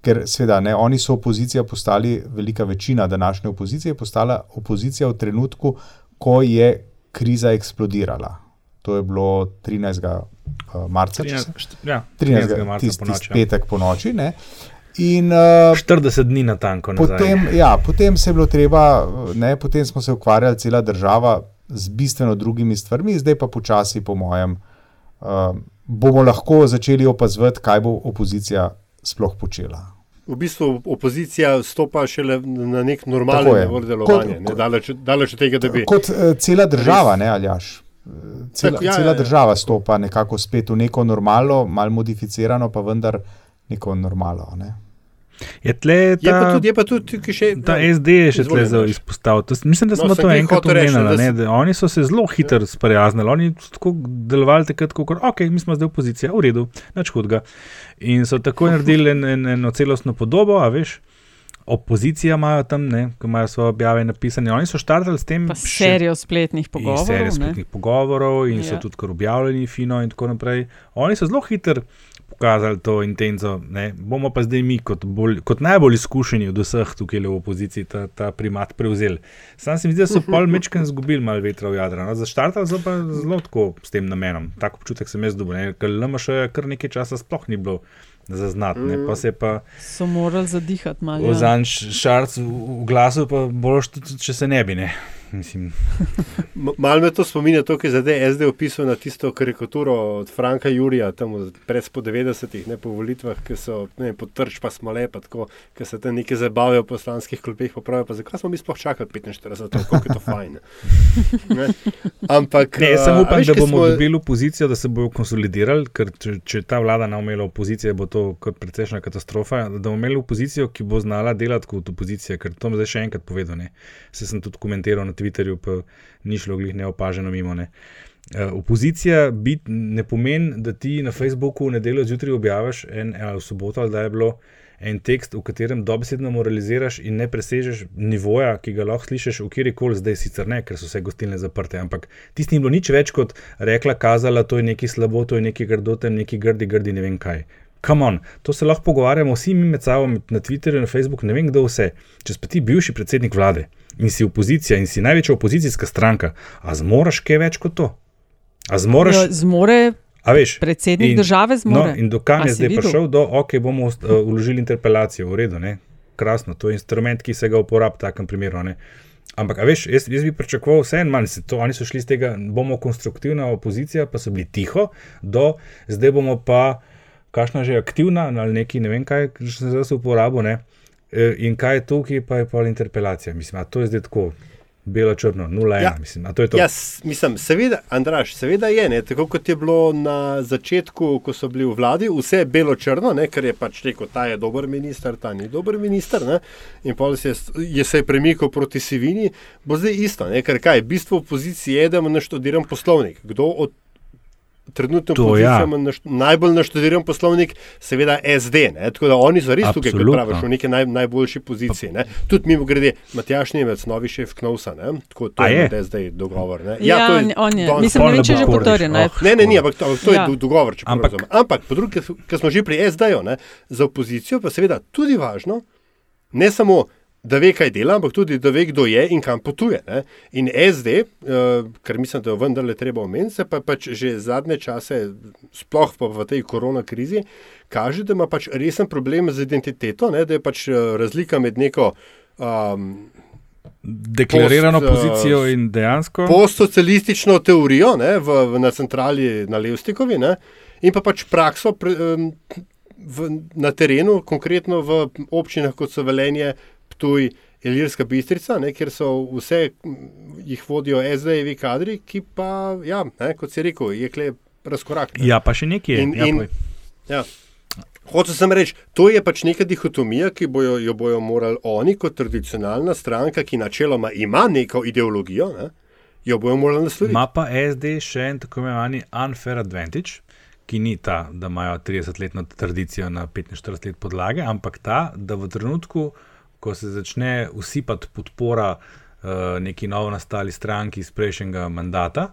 ker seveda ne, oni so opozicija postali, velika večina današnje opozicije je postala opozicija v trenutku, ko je kriza eksplodirala. To je bilo 13. Eh, marca, 13. Ja, 13. marca, tisti tis petek po noči. Ne? In, uh, 40 dni na tanko. Potem, ja, potem bilo treba, ne, potem smo se ukvarjali, cela država, z bistveno drugimi stvarmi, zdaj pa počasi, po mojem, uh, bomo lahko začeli opazovati, kaj bo opozicija sploh počela. V bistvu opozicija stopa šele na nek normalen način delovanja, kot, ne, daleč, daleč od tega, da bi. Kot uh, cela država, ne aljaš. Cela, ja, cela ja, država stopa nekako spet v neko normalno, malo modificirano, pa vendar neko normalno. Ne. Je, tle ta, je pa tudi, je pa tudi še, ta no, SD je še tle izpostavil. Mislim, da smo no, to enkrat omenili. Da... Oni so se zelo hitro sprijaznili, oni so tako delovali, takrat, kot ok, mi smo zdaj opozicija, v redu, nič hudega. In so tako naredili en, en, eno celostno podobo, a veš. Opozicija imajo tam, ko imajo svoje objave napisane. Oni so štartali s tem. Serijo spletnih pogovorov. Serijo spletnih pogovorov in ja. so tudi kar objavljeni, fino in tako naprej. Oni so zelo hitri pokazali to intenco. Ne? Bomo pa zdaj mi, kot, bolj, kot najbolj izkušeni od vseh tukaj v opoziciji, ta, ta primat prevzeli. Sam se mi zdi, da so pol <laughs> mečken izgubili malo vetra v jadra. No? Zaštartali so pa zelo tako s tem namenom. Tako občutek sem jaz dobil, ker LMŠ je kar nekaj časa sploh ni bilo. Zaznati, pa se pa. So morali zadihati malo. Ja. Zanj šarc v, v glasu, pa boš tudi, če se ne bi. Ne. Malo me to spominja, to, kar je zdaj SD opisal na tisto karikaturo od Franka Jurija, tam pred 90-ih, ne po volitvah, ki so potrč, pa smo lepa, tako, ki se tam nekaj zabavijo v poslanskih klubih, pa pravijo, zakaj smo mi sploh čakali 45 let, kako je to fajn. Ne? Ampak. Ne, sem upam, da bomo smo... dobili opozicijo, da se bojo konsolidirali, ker če, če ta vlada ne omela opozicije, bo to kot precejšna katastrofa. Da bomo imeli opozicijo, ki bo znala delati kot opozicija, ker to bom zdaj še enkrat povedal. Se sem tudi komentiral na Twitterju, pa ni šlo glih neopaženo mimo. Ne. Uh, opozicija bit, ne pomeni, da ti na Facebooku v nedeljo zjutraj objaviš en, ali v soboto, ali da je bilo en tekst, v katerem dobesedno moraliziraš in ne presežeš nivoja, ki ga lahko slišiš v kjer koli, zdaj sicer ne, ker so vse gostilne zaprte. Ampak tisti ni bilo nič več kot rekla, kazala, to je nekaj slabo, to je nekaj grdote, nekaj grdi, grdi, ne vem kaj. On, to se lahko pogovarjamo vsi mi med sabo na Twitterju, na Facebooku, ne vem kdo vse. Če si ti bivši predsednik vlade in si opozicija in si največja opozicijska stranka, a zmoraš kaj več kot to? A zmoraš? Jo, zmore. A veš, predsednik in, države zmore. No, in do kam je zdaj videl? prišel, da okay, bomo uh, vložili interpelacijo, v redu, ne? krasno, to je instrument, ki se ga uporablja v takem primeru. Ne? Ampak, veš, jaz, jaz bi pričakoval vse en manj, to, oni so šli z tega, bomo konstruktivna opozicija, pa so bili tiho, do zdaj bomo pa, kakšna že aktivna ali neki, ne vem kaj, že se zdaj uporablja. In kaj je tukaj, pa je pol interpelacija. Mislim, to je zdaj tako. Belo črno, nula ja, mislim. Jaz, mislim, seveda, Andraš, seveda je, ne, tako kot je bilo na začetku, ko so bili v vladi, vse je belo črno, ne, ker je pač rekel, ta je dober minister, ta ni dober minister. Ne, in pa se je, je premikal proti Sivini, bo zdaj isto, ne, ker kaj, bistvo opozicije je, da mu naštudiram poslovnik. Kdo od trenutno pozicijamo ja. najbolj naštudiran poslovnik, seveda SD. Ne? Tako da oni so res tukaj, kot praviš, v neki naj, najboljši poziciji. Ne? Tudi mimo grede, Matjaš Nemec, novi šef Knovsa, ne? tako to je, je zdaj dogovor. Ne? Ja, ja to je, on je. Mislim, da je že potrjen. Oh, ne, ne, ne, ampak to, to ja. je dogovor. Ampak, ampak po drugi, ker smo že pri SD-ju, za opozicijo pa seveda tudi važno, ne samo da ve, kaj dela, ampak tudi, da ve, kdo je in kam potuje. Ne? In SD, uh, eh, ker mislim, da je vendarle treba omeniti, se pa pač že zadnje čase, sploh pa v tej korona krizi, kaže, da ima pač resen problem z identiteto, ne? da je pač eh, razlika med neko. Um, Deklarirano post, pozicijo in dejansko. Postsocialistično teorijo ne, v, v, na centrali na Levstikovi ne, in pa pač prakso pre, um, v, na terenu, konkretno v občinah kot so Velenje, Ptuj, Ilirska bistrica, ne, kjer so vse, jih vodijo SD-jevi kadri, ki pa, ja, ne, kot si rekel, je kle razkorak. Ne. Ja, pa še nekaj je. In, ja, ja. Hoče sem reči, to je pač neka dihotomija, ki bojo, jo bojo morali oni, kot tradicionalna stranka, ki načeloma ima neko ideologijo, ne, jo bojo morali naslediti. Ma pa SD še en tako imenovani unfair advantage, ki ni ta, da imajo 30-letno tradicijo na 45 let podlage, ampak ta, da v trenutku, ko se začne usipati podpora uh, neki novo nastali stranki iz prejšnjega mandata,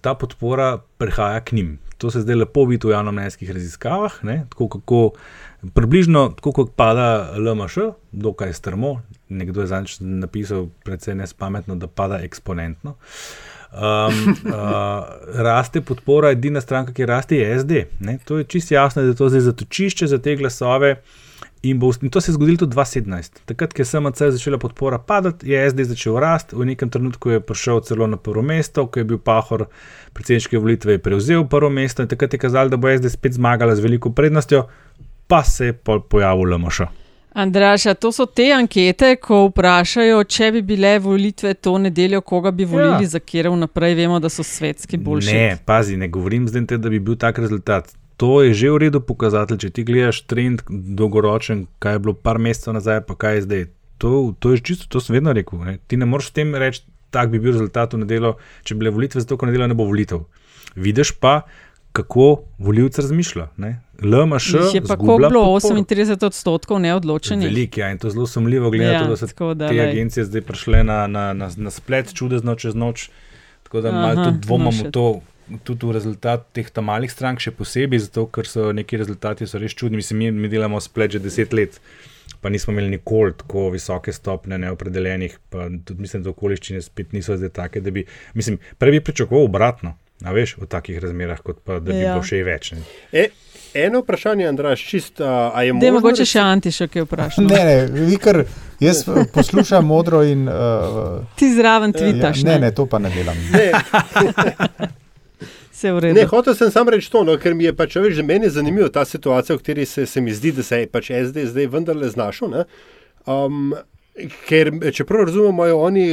ta podpora prihaja k njim. To se zdaj lepo vidi v javnomnenjskih raziskavah, ne? tako kako približno tako kot pada LMŠ, dokaj strmo. Nekdo je zanj napisal, precej nespametno, da pada eksponentno. Um, uh, <laughs> raste podpora, edina stranka, ki raste, je SD. Ne? To je čisto jasno, da je to zdaj zatočišče za te glasove. In, bo, in to se je zgodilo tudi 2017. Takrat, ko je SMC začela podpora padati, je SD začel rasti, v nekem trenutku je prišel celo na prvo mesto, ko je bil Pahor predsedniške volitve, prevzel prvo mesto in takrat je kazalo, da bo SD spet zmagala z veliko prednostjo, pa se je pojavil LMŠ. Andraša, to so te ankete, ko vprašajo, če bi bile volitve to nedeljo, koga bi volili, ja. za kjer vnaprej vemo, da so svetski boljši. Ne, pazi, ne govorim zdaj, te, da bi bil tak rezultat. To je že v redu pokazatelj, če ti gledaš trend dolgoročen, kaj je bilo par mesecev nazaj, pa kaj je zdaj. To, to je čisto, to sem vedno rekel. Ne. Ti ne moreš s tem reči, tak bi bil rezultat v nedeljo, če bi bile volitve, zato ker nedeljo ne bo volitev. Vidiš pa, kako voljivci razmišljajo. LMŠ je pa bilo 38 odstotkov neodločenih. Veliko je ja, in to zelo sumljivo, glede ja, to, da so tako, da, te lej. agencije zdaj prišle na, na, na, na splet, čudežno čez noč. Tako da malo tudi dvomim v to. Tudi v rezultat teh tam malih strank, še posebej zato, ker so neki rezultati so res čudni. Mislim, mi, mi delamo splet že deset let, pa nismo imeli nikoli tako visoke stopne neopredeljenih. Pa tudi mislim, da okoliščine spet niso zdaj take, da bi. Mislim, prej bi pričakoval obratno. A veš, v takih razmerah, kot pa da bi ja. bilo še več. E, eno vprašanje, Andraš, čisto. Da, mogoče še Antiša, ki je vprašal. Ne, ne, vi kar jaz poslušam modro in. Uh, Ti zraven tvitaš. Ja, ne, ne, to pa ne delam. Ne. <laughs> Ne, hotel sem samo reči to, no, ker mi je pač več, že meni zanimivo ta situacija, v kateri se, se mi zdi, da se je pač SD zdaj vendarle znašel. Um, Ker, če prav razumemo, imajo oni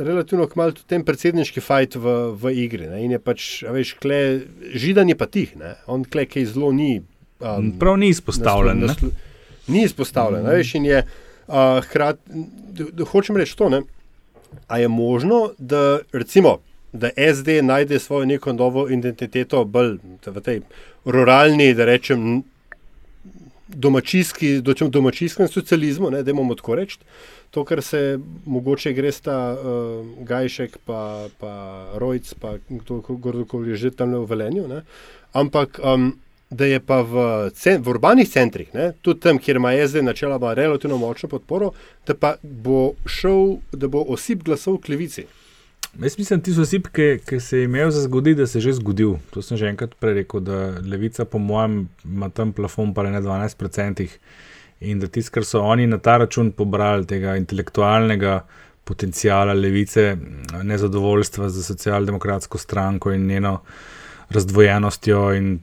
relativno kmalo tudi ten predsedniški fajt v, v igri. Ne? In je pač, veš, kle, židan je pa tih, ne? on kle, ki zelo ni. Um, prav ni izpostavljen. Naslu, naslu, ni izpostavljen. Mm. Veš, in je uh, hkrati, hočem reči to, ne? a je možno, da recimo. Da SD najde svojo neko novo identiteto, bolj v tej ruralni, da rečem, domačijski, domačijskem socializmu, da imamo tako reči. To, kar se mogoče gre sta uh, Gajšek, pa, pa Rojc, pa kdorkoli že tam v Velenju. Ne? Ampak um, da je pa v, v urbanih centrih, ne? tudi tam, kjer ima SD načeloma relativno močno podporo, da pa bo šel, da bo osip glasov v klevici. Jaz mislim, ti so osip, ki, ki se je imel za zgoditi, da se je že zgodil. To sem že enkrat prej rekel, da levica, po mojem, ima tam plafon pa ne 12%. In da tisto, kar so oni na ta račun pobrali, tega intelektualnega potencijala levice, nezadovoljstva za socialdemokratsko stranko in njeno razdvojenostjo in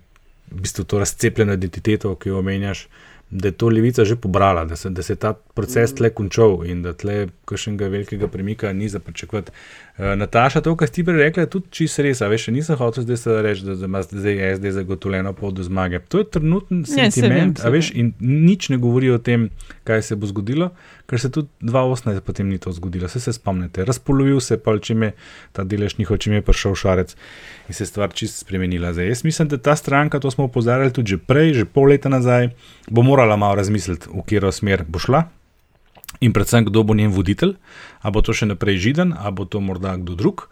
v bistvu to razcepljeno identiteto, ki jo omenjaš da je to levica že pobrala, da se, da se je ta proces tle končal in da tle kakšnega velikega premika ni za pričakovati. Uh, Nataša, to, kar si ti prej rekla, je tudi čisto res. Veš, nisem hotel zdaj se reči, da ima zdaj SD zagotovljeno pot do zmage. To je trenutni sentiment, a veš, in nič ne govori o tem, kaj se bo zgodilo, ker se tudi 2018 potem ni to zgodilo. Se, se spomnite, razpolovil se pa, če je ta delež njihov, če je prišel šarec in se stvar čisto spremenila. Zdaj, jaz mislim, da ta stranka, to smo opozarjali tudi že prej, že pol leta nazaj, bo morala malo razmisliti, v katero smer bo šla. In predvsem, kdo bo njen voditelj, ali bo to še naprej židen, ali bo to morda kdo drug.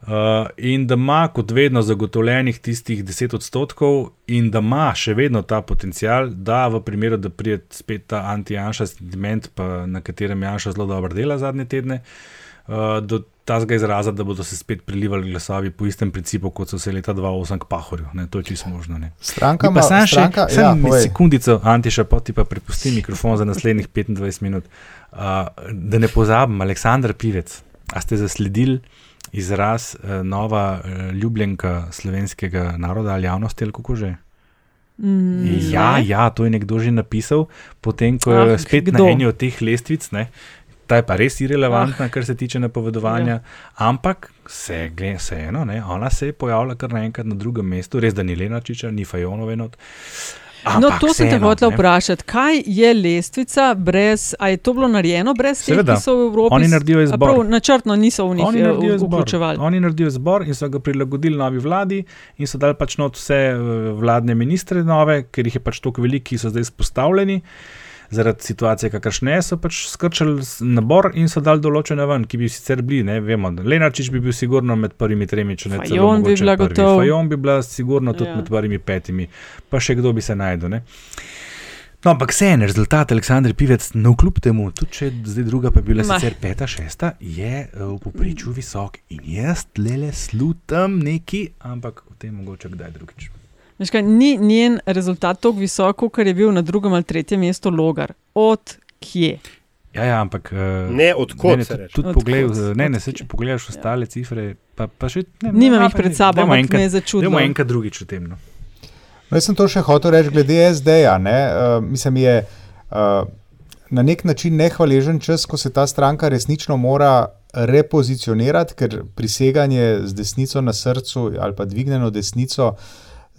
Uh, in da ima, kot vedno, zagotovljenih tistih 10 odstotkov, in da ima še vedno ta potencial, da v primeru, da pride spet ta anti-Janša sentiment, na katerem Janša zelo dobro dela zadnje tedne, uh, do tega izraza, da bodo se spet prilivali glasovi po istem principu, kot so se leta 2008 k Pahorju. Ne, to je čisto možno. Ne. Stranka ima samo še ja, sekundico, Antiša, pa ti pa prepusti mikrofon za naslednjih 25 minut. Uh, da ne pozabim, Aleksandr Pivec, a ste zasledili izraz uh, nova uh, ljubljenka slovenskega naroda ali javnosti ali kako že? Mm, ja, ja, to je nekdo že napisal, potem ko je ah, spet kdo? na eni od teh lestvic. Ne, ta je pa res irrelevantna, ah. kar se tiče napovedovanja. Ja. Ampak se je vseeno, ona se je pojavila kar naenkrat na drugem mestu, res da ni Lena Čiča, ni Fajonove not. Ampak no, to sem te hotel vprašati. Kaj je lestvica brez, a je to bilo narejeno brez tega, da so v Evropi? Oni naredijo izbor. Prav, načrtno niso v njih eh, vključevali. Oni naredijo izbor in so ga prilagodili novi vladi in so dali pač not vse eh, vladne ministre nove, ker jih je pač toliko velikih, ki so zdaj izpostavljeni zaradi situacije, kakršne so pač skrčili nabor in so dali določene ven, ki bi sicer bili, ne vemo. Lenarčič bi bil sigurno med prvimi tremi, če ne celo. Bi bila gotovo. Fajon bi bila sigurno tudi ja. med prvimi petimi, pa še kdo bi se najdel. No, ampak vse en rezultat, Aleksandr Pivec, no, kljub temu, tudi če zdaj druga, pa je bila Ma. sicer peta, šesta, je eh, v poprečju visok in jaz le slutam neki, ampak o tem mogoče kdaj drugič. Kaj, ni njen rezultat tako visok, kot je bil na drugem ali tretjem mestu Logar. Od kje? Ja, ja ampak. Uh, ne odkot. Ne, tudi, tudi od pogled, od ne, ne, se, če pogledaš ja. ostale cifre, pa, pa še ne. Nimam jih pred sabo, ampak me je začudilo. Imamo enkrat drugič v tem. No. No, jaz sem to še hotel reči, glede SD-ja. Uh, mislim, je uh, na nek način nehvaležen čas, ko se ta stranka resnično mora repozicionirati, ker priseganje z desnico na srcu ali pa dvignjeno desnico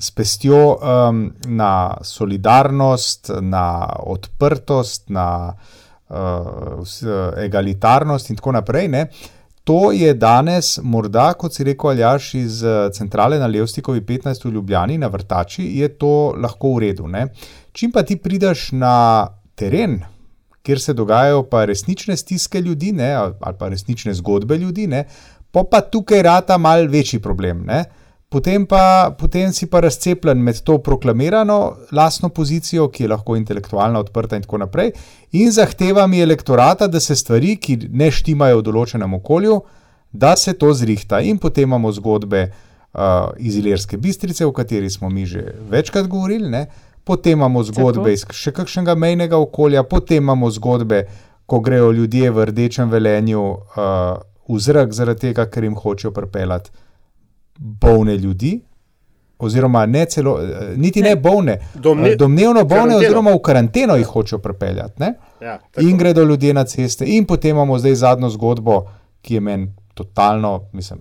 s pestjo um, na solidarnost, na odprtost, na uh, egalitarnost in tako naprej. Ne. To je danes, morda, kot si rekel, Aljaš iz uh, centrale na Levstikovi 15 v Ljubljani, na vrtači, je to lahko v redu. Ne. Čim pa ti prideš na teren, kjer se dogajajo pa resnične stiske ljudi, ne, ali pa resnične zgodbe ljudi, ne, pa pa tukaj rata mal večji problem. Ne potem, pa, potem si pa razcepljen med to proklamirano lastno pozicijo, ki je lahko intelektualna, odprta in tako naprej, in zahtevami elektorata, da se stvari, ki ne štimajo v določenem okolju, da se to zrihta. In potem imamo zgodbe uh, iz Ilirske bistrice, o kateri smo mi že večkrat govorili. Ne? Potem imamo zgodbe iz še kakšnega mejnega okolja, potem imamo zgodbe, ko grejo ljudje v rdečem velenju uh, v zrak, zaradi tega, ker jim hočejo pripeljati bolne ljudi, oziroma ne celo, eh, niti ne, ne bolne, Domne, eh, domnevno bolne, karanteno. oziroma v karanteno jih hočejo pripeljati. Ja, in gredo ljudje na ceste. In potem imamo zdaj zadnjo zgodbo, ki je meni totalno, mislim,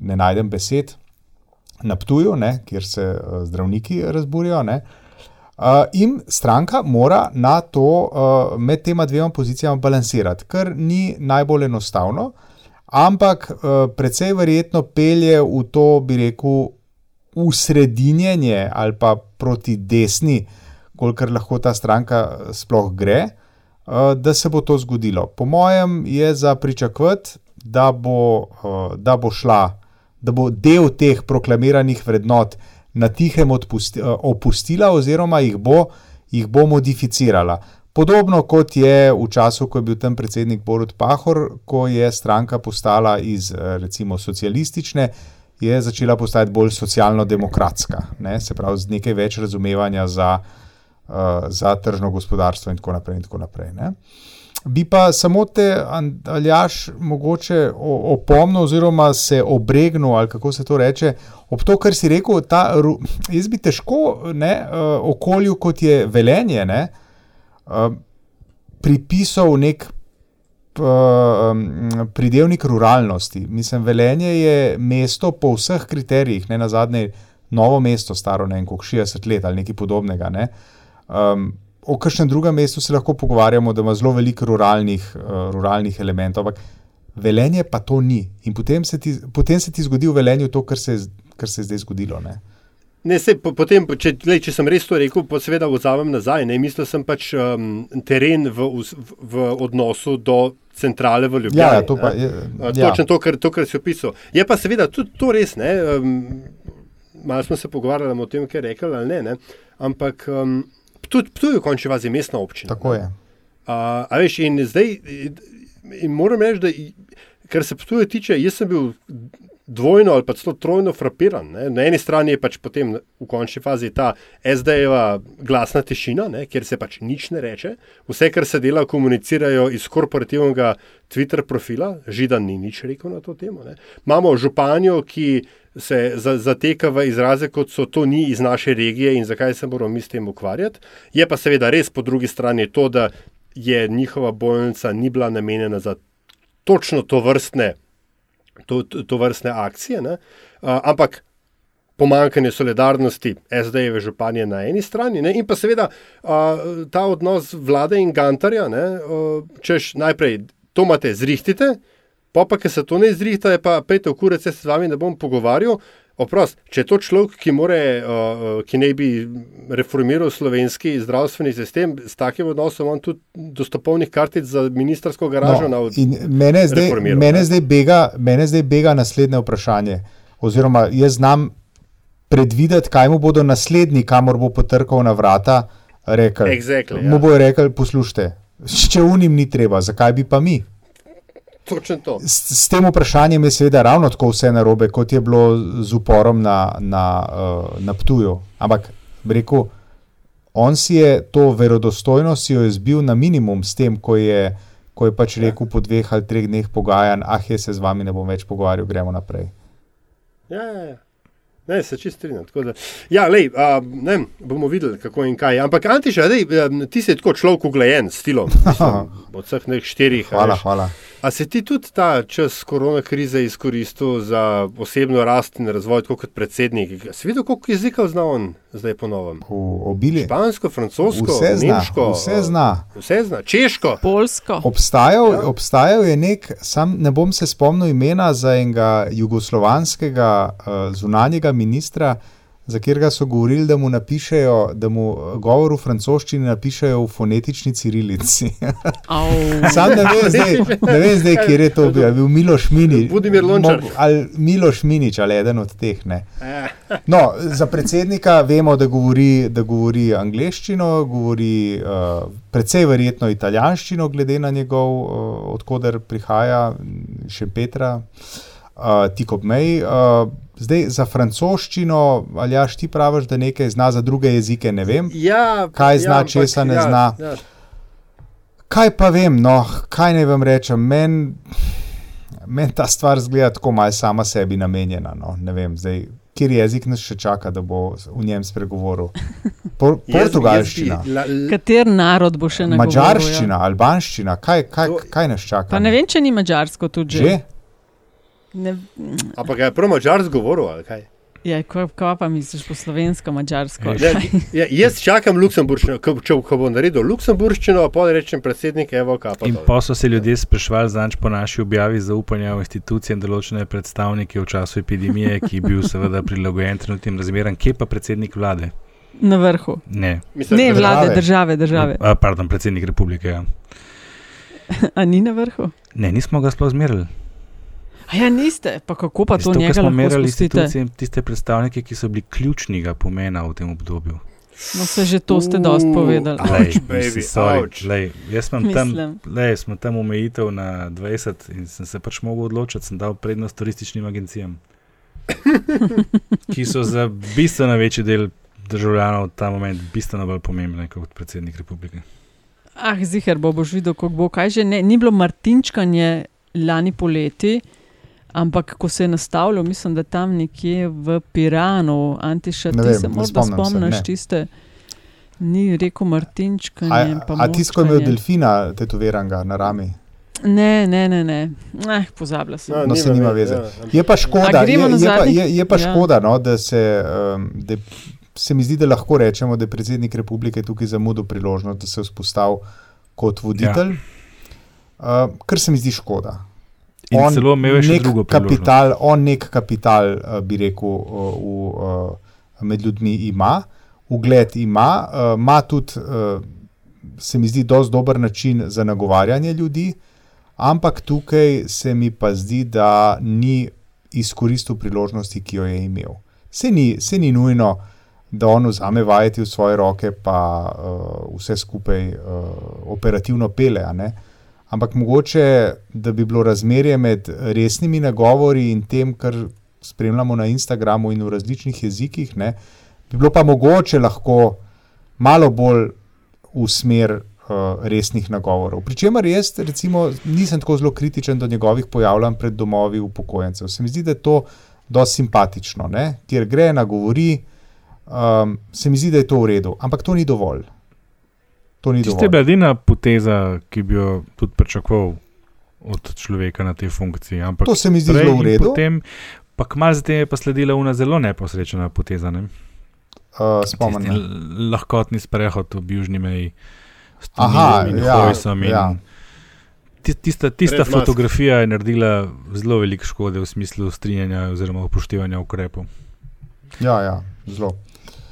ne najdem besed. Na Ptuju, ne, kjer se uh, zdravniki razburijo, uh, in stranka mora na to, uh, med tema dvema pozicijama, balansirati, kar ni najbolj enostavno. Uh, ampak uh, precej verjetno pelje v to, bi rekel, usredinjenje ali pa proti desni, kolikor lahko ta stranka eh, sploh gre, uh, da se bo to zgodilo. Po mojem je za pričakovati, da, uh, da bo šla, da bo del teh proklamiranih vrednot na tihem opustila, oziroma jih bo, jih bo modificirala. Podobno kot je v času, ko je bil tam predsednik Borod Pahor, ko je stranka postala iz recimo socialistične, je začela postajati bolj socialno-demokratska, ne? se pravi, z nekaj več razumevanja za, uh, za tržno gospodarstvo in tako naprej. In tako naprej Bi pa samo te, Aljaš, mogoče opomnil, oziroma se obregnil, ali kako se to reče, ob to, kar si rekel. Ta, jaz bi težko ne, okolju, kot je velenje, ne, uh, pripisal nek uh, pridevnik ruralnosti. Mislim, Velenje je mesto po vseh kriterijih, ne na zadnje, novo mesto, staro ne vem, koliko 60 let ali nekaj podobnega. Ne. Um, o kakšnem drugem mestu se lahko pogovarjamo, da ima zelo veliko ruralnih, uh, ruralnih elementov, ampak Velenje pa to ni. In potem se ti, potem se ti zgodi v Velenju to, kar se, kar se je zdaj zgodilo. Ne. Ne, se, po, potem, če, le, če sem res to rekel, pa seveda vzamem nazaj. Ne, mislil sem pač um, teren v, v, v odnosu do centrale v Ljubljani. Ja, ja to pa je. Ja. Točno to, kar, to, kar si opisal. Je pa seveda tudi to res. Ne, um, malo smo se pogovarjali o tem, kaj je rekel ali ne. ne ampak um, tudi tu je v končni fazi mestna občina. Tako je. Uh, a veš, in zdaj in moram reči, da kar se tu tiče, jaz sem bil dvojno ali pa celo trojno frapiran. Ne. Na eni strani je pač potem v končni fazi ta SD-jeva glasna tišina, ne, kjer se pač nič ne reče, vse, kar se dela, komunicirajo iz korporativnega Twitter profila, Židan ni nič rekel na to temo. Ne. Imamo županjo, ki se zateka v izraze, kot so to ni iz naše regije in zakaj se moramo mi s tem ukvarjati. Je pa seveda res po drugi strani to, da je njihova bolnica ni bila namenjena za točno to vrstne to, to, vrstne akcije. Uh, ampak pomankanje solidarnosti SD-jeve županje na eni strani ne? in pa seveda uh, ta odnos vlade in Gantarja, uh, češ najprej to imate, zrihtite, pa pa, ker se to ne zrihta, je pa pejte v kurec, se z vami ne bom pogovarjal. Oprost, če je to človek, ki, more, ki ne bi reformiral slovenski zdravstveni sistem, s takim odnosom imam tudi dostopovnih kartic za ministersko garažo. No, mene, zdaj, mene, zdaj bega, mene zdaj bega naslednje vprašanje. Oziroma, jaz znam predvideti, kaj mu bodo naslednji, kamor bo potrkal na vrata, rekli. Exactly, mu ja. bojo rekli: poslušajte, če unim ni treba, zakaj bi pa mi? S, s tem vprašanjem je seveda ravno tako vse narobe, kot je bilo z uporom na, na, uh, na Ptuju. Ampak, rekel, on si je to verodostojnost zbil na minimum s tem, ko je, ko je pač rekel po dveh ali treh dneh pogajanj, ah, jaz se z vami ne bom več pogovarjal, gremo naprej. Ja, ja, ja. Ne, se čist strinjam. Ja, lej, a, ne, bomo videli, kako in kaj. Ampak, Antiša, lej, ti si tako človek uglajen s stilom. <laughs> Od vseh nekaj štirih. Hvala, hvala. A se ti tudi ta čas korona krize izkoristil za osebno rast in razvoj, kot predsednik? Si videl, koliko jezikov zna on zdaj ponovno? Obili. Špansko, francosko, vse nemško, vse zna. Vse zna, češko. Polsko. Obstajal, ja. obstajal je nek, sam ne bom se spomnil imena za enega jugoslovanskega uh, zunanjega ministra za katerega so govorili, da mu napišejo, da mu govor v francoščini napišejo v fonetični cirilici. <laughs> Sam ne vem, zdaj, ne vem zdaj, kje je to bil, bil Miloš Minič. Ali Miloš Minič, ali eden od teh. No, za predsednika vemo, da govori, da govori angliščino, govori uh, precej verjetno italijanščino, glede na njegov, uh, odkuder prihaja, še Petra, uh, tik ob meji. Uh, Zdaj za francoščino, ali ja, ti praviš, da nekaj zna za druge jezike, ne vem. Ja, kaj zna, ja, česa ne ja, zna. Ja. Kaj pa vem, no, kaj naj vam rečem. Meni men ta stvar zgleda tako malce sama sebi namenjena. No. Ne vem, zdaj, kjer jezik nas še čaka, da bo v njem spregovoril. Por, <laughs> portugalščina. Kater narod bo še na svetu? Mačarščina, ja? albanščina, kaj, kaj, kaj nas čaka? Pa ne vem, če ni mačarsko tudi že. že? Ampak je prvo mačarsko govoril ali kaj? Ja, ko, ko pa misliš po slovensko, mačarsko? Ja, ja, jaz čakam luksemburščino, ko, če ko bom naredil luksemburščino, pa rečem predsednik Evo Kapa. In pa so se ljudje sprašvali zanč po naši objavi zaupanja v institucije in določene predstavnike v času epidemije, ki je bil seveda prilagojen trenutnim razmeram, kje pa predsednik vlade? Na vrhu. Ne, Mislim, ne vlade, države, države. A, pardon, predsednik republike. Ja. <laughs> A ni na vrhu? Ne, nismo ga sploh zmerili. A ja, niste, pa kako pa to njega smo merili institucije, tiste predstavnike, ki so bili ključnega pomena v tem obdobju. No, se že to ste dosti povedali. Ouch, baby, ouch. Lej, jaz sem tam, lej, smo tam omejitev na 20 in sem se pač mogel odločiti, sem dal prednost turističnim agencijam, ki so za bistveno večji del državljanov v ta moment bistveno bolj pomembne kot predsednik republike. Ah, ziger bo, boš videl, kako bo. Kaj že ne, ni bilo martinčkanje lani poleti. Ampak, ko se je nastavljal, mislim, da tam nekje v Piranu, Antiša, ti se morda spomniš, tiste. Ni rekel Martinčka. A, a ti si imel delfina, tetoviranga na rami? Ne, ne, ne. ne. Eh, Pozabila sem. No, no se nima veze. Ja, je pa škoda, je, je pa, je, je pa ja. škoda no, da, se, um, da se mi zdi, da lahko rečemo, da je predsednik republike tukaj zamudil priložnost, da se je vzpostavil kot voditelj. Ja. Uh, kar se mi zdi škoda. In on celo imel še drugo kapital, on nek kapital, uh, bi rekel, uh, v, uh, med ljudmi ima, ugled ima, ima tudi, se mi zdi, dosti dober način za nagovarjanje ljudi, ampak tukaj se mi pa zdi, da ni izkoristil priložnosti, ki jo je imel. Se ni, se ni nujno, da on vzame vajeti v svoje roke, pa uh, vse skupaj uh, operativno pele. Uh, ampak mogoče, da bi bilo razmerje med resnimi nagovori in tem, kar spremljamo na Instagramu in v različnih jezikih, ne, bi bilo pa mogoče lahko malo bolj v smer uh, resnih nagovorov. Pričemer jaz, recimo, nisem tako zelo kritičen do njegovih pojavljanj pred domovi upokojencev. Se mi zdi, da je to dosti simpatično, ne, kjer gre na govori. Um, se mi zdi, da je to v redu, ampak to ni dovolj. To ni Tiste bila edina poteza, ki bi jo tudi pričakoval od človeka na tej funkciji. Ampak to se mi zdi zelo v redu. Potem, Pa kmalo zatem je pa sledila ena zelo neposrečena poteza. Ne? Uh, Spomnim. Lahkotni sprehod v južni meji. Aha, ja, ja. Tista, tista fotografija je naredila zelo veliko škode v smislu strinjanja oziroma upoštevanja ukrepov. Ja, ja, zelo.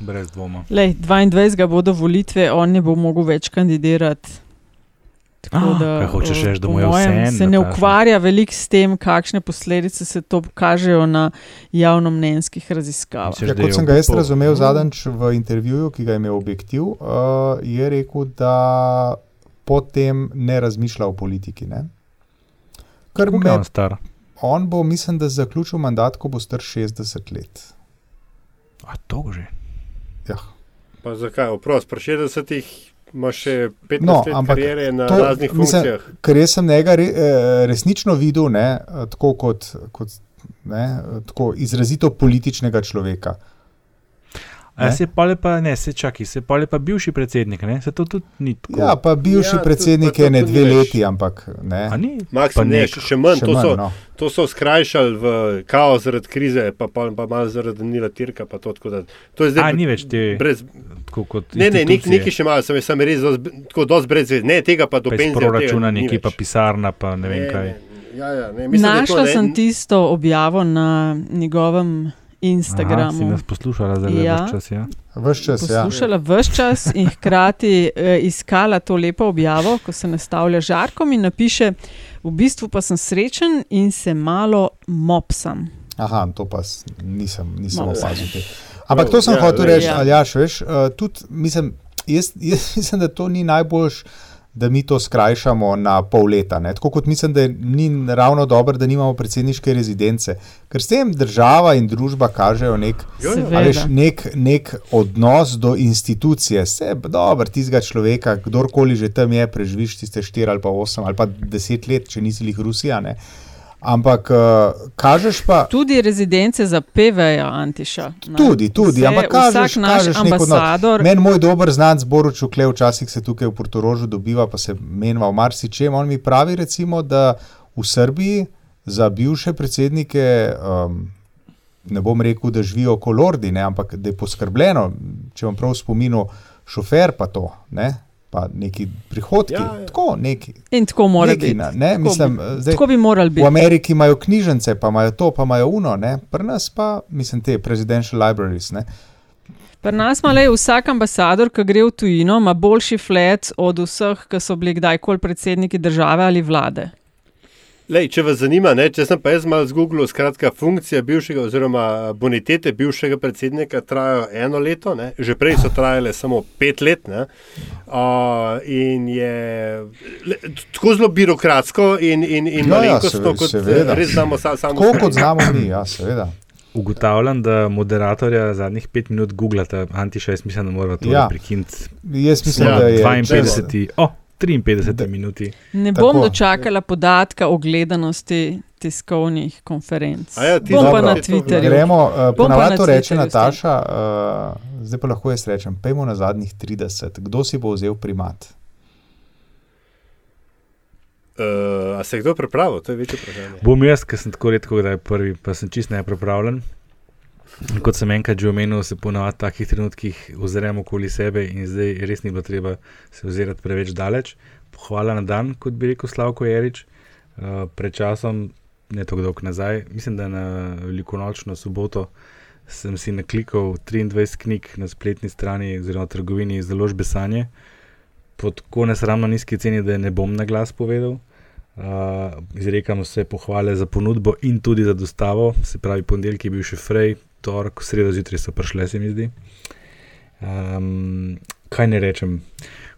Brez dvoma. Lej, 22. bodo volitve, on ne bo mogel več kandidirati. Ah, da, hočeš reči, da mu je vse en? Se ne ukvarja veliko s tem, kakšne posledice se to kažejo na javnomnenjskih raziskavah. Ja, kot sem ga jaz razumel zadnjič v intervjuju, ki ga je imel objektiv, uh, je rekel, da potem ne razmišlja o politiki. Ne? Ker me, on star? On bo, mislim, da zaključil mandat, ko bo star 60 let. A to že? Ja. Pa zakaj? Oprost, pri 60-ih ima še 15 no, let karijere na to, raznih funkcijah. Mislim, ker jaz sem njega eh, resnično videl ne, tako kot, kot ne, tako izrazito političnega človeka. Ne? Se pa lepa, ne, se čaki, se pa lepa bivši predsednik, ne, se to tudi ni tako. Ja, pa bivši ja, predsednik je ne dve leti, ampak ne. A ni? Maks, ne, še, še manj, še to, manj so, no. to so skrajšali v kaos zaradi krize, pa, pa, pa malo zaradi Nila Tirka, pa to tako da. To je zdaj. A ni več te. Brez, tako kot. Ne, ne, nek, neki še malo, sem, sem res dos, tako dosti brez zvez. Ne, tega pa do penzije. Proračuna, neki pa pisarna, pa ne vem ne, kaj. Ne, ja, ja, ne, mislim, Našla to, ne, sem tisto objavo na njegovem. Instagramu. Si nas poslušala zelo ja. vse čas? Ja? Vse čas, ja. Poslušala ja. vse čas in hkrati eh, iskala to lepo objavo, ko se nastavlja žarkom in napiše: V bistvu pa sem srečen in se malo mopsam. Aha, to pa nisem, nisem opazil. Ampak to sem ja, hotel reči, ja. ali ja, veš, uh, tudi mislim, jaz, jaz <laughs> mislim, da to ni najboljši da mi to skrajšamo na pol leta. Ne? Tako kot mislim, da ni ravno dobro, da nimamo predsedniške rezidence, ker s tem država in družba kažejo nek, veš, nek, nek odnos do institucije. Vse dobro, tistega človeka, kdorkoli že tam je, preživiš tiste štiri ali pa osem ali pa deset let, če nisi jih Rusija. Ne? Ampak, uh, kažeš pa. Tudi rezidence za PVJ, Antiša. Ne? Tudi, tudi. Vse, ampak, kažeš, kažeš ambasador. Meni moj dober znanc, Boruč Ukle, včasih se tukaj v Portorožu dobiva, pa se menjava v marsičem. On mi pravi, recimo, da v Srbiji za bivše predsednike, um, ne bom rekel, da živijo kolordi, ne, ampak da je poskrbljeno, če vam prav spominu, šofer pa to. Ne? Pa neki prihodki. Ja, ja. Tako, neki, In tako mora neki, biti. Ne, tako, mislim, zdaj, tako bi morali biti. V Ameriki imajo knjižnice, pa imajo to, pa imajo uno, ne? pri nas pa, mislim, te presidential libraries. Ne? Pri nas ima le vsak ambasador, ki gre v tujino, ima boljši flat od vseh, ki so bili kdajkoli predsedniki države ali vlade. Lej, če vas zanima, ne, če sem pa jaz malo zgooglil, skratka, funkcija bivšega oziroma bonitete bivšega predsednika trajajo eno leto, ne, že prej so trajale samo pet let. Ne, uh, in je le, tako zelo birokratsko in, in, in ja, ja, kot res znamo sami. Sam tako kot znamo mi, ja, seveda. Ugotavljam, da moderatorja zadnjih pet minut googlate, Antiša, jaz mislim, da mora to ja. prekiniti. Jaz mislim, ja, da je 52. Oh. 53 minut. Ne bom Tako. dočakala podatka o gledanosti tiskovnih konferenc. Ja, bom pa na Twitterju. Gremo, uh, ponavadi to reče Nataša, uh, zdaj pa lahko jaz rečem, pejmo na zadnjih 30. Kdo si bo vzel primat? Uh, a se je kdo pripravil? To je večje vprašanje. Bom jaz, ker sem tako redko, da je prvi, pa sem čist neprepravljen. Kot sem enkrat že omenil, se ponovadi v takih trenutkih oziramo okoli sebe in zdaj res ni bilo treba se ozirati preveč daleč. Hvala na dan, kot bi rekel Slavko Jarič. Uh, pred časom, ne tako dolgo nazaj, mislim, da na velikonočno soboto sem si naklikal 23 knjig na spletni strani oziroma trgovini založbe Sanje po tako nesramno nizki ceni, da ne bom na glas povedal. Uh, izrekam vse pohvale za ponudbo in tudi za dostavo, se pravi, ponedeljek je bil še frej, torek, sredo zjutraj so prišle, se mi zdi. Um, kaj ne rečem?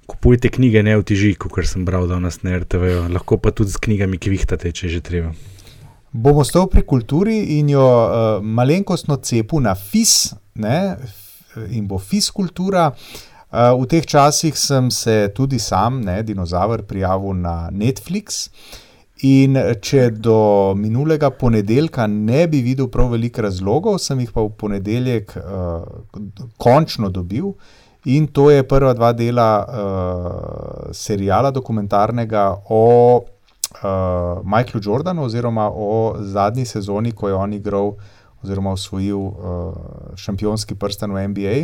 Kupujte knjige, ne v tiži, kot sem bral, da nas ne RTV, lahko pa tudi z knjigami, ki jih tate, če že treba. Bomo stali pri kulturi in jo uh, malenkostno cepu na FIS, ne? in bo FIS kultura. Uh, v teh časih sem se tudi sam, ne, dinozaver, prijavil na Netflix. Uh, In če do minulega ponedeljka ne bi videl prav veliko razlogov, sem jih pa v ponedeljek uh, končno dobil. In to je prva dva dela uh, serijala dokumentarnega o uh, Michaelu Jordanu, oziroma o zadnji sezoni, ko je on igral oziroma osvojil uh, šampionski prsten v NBA.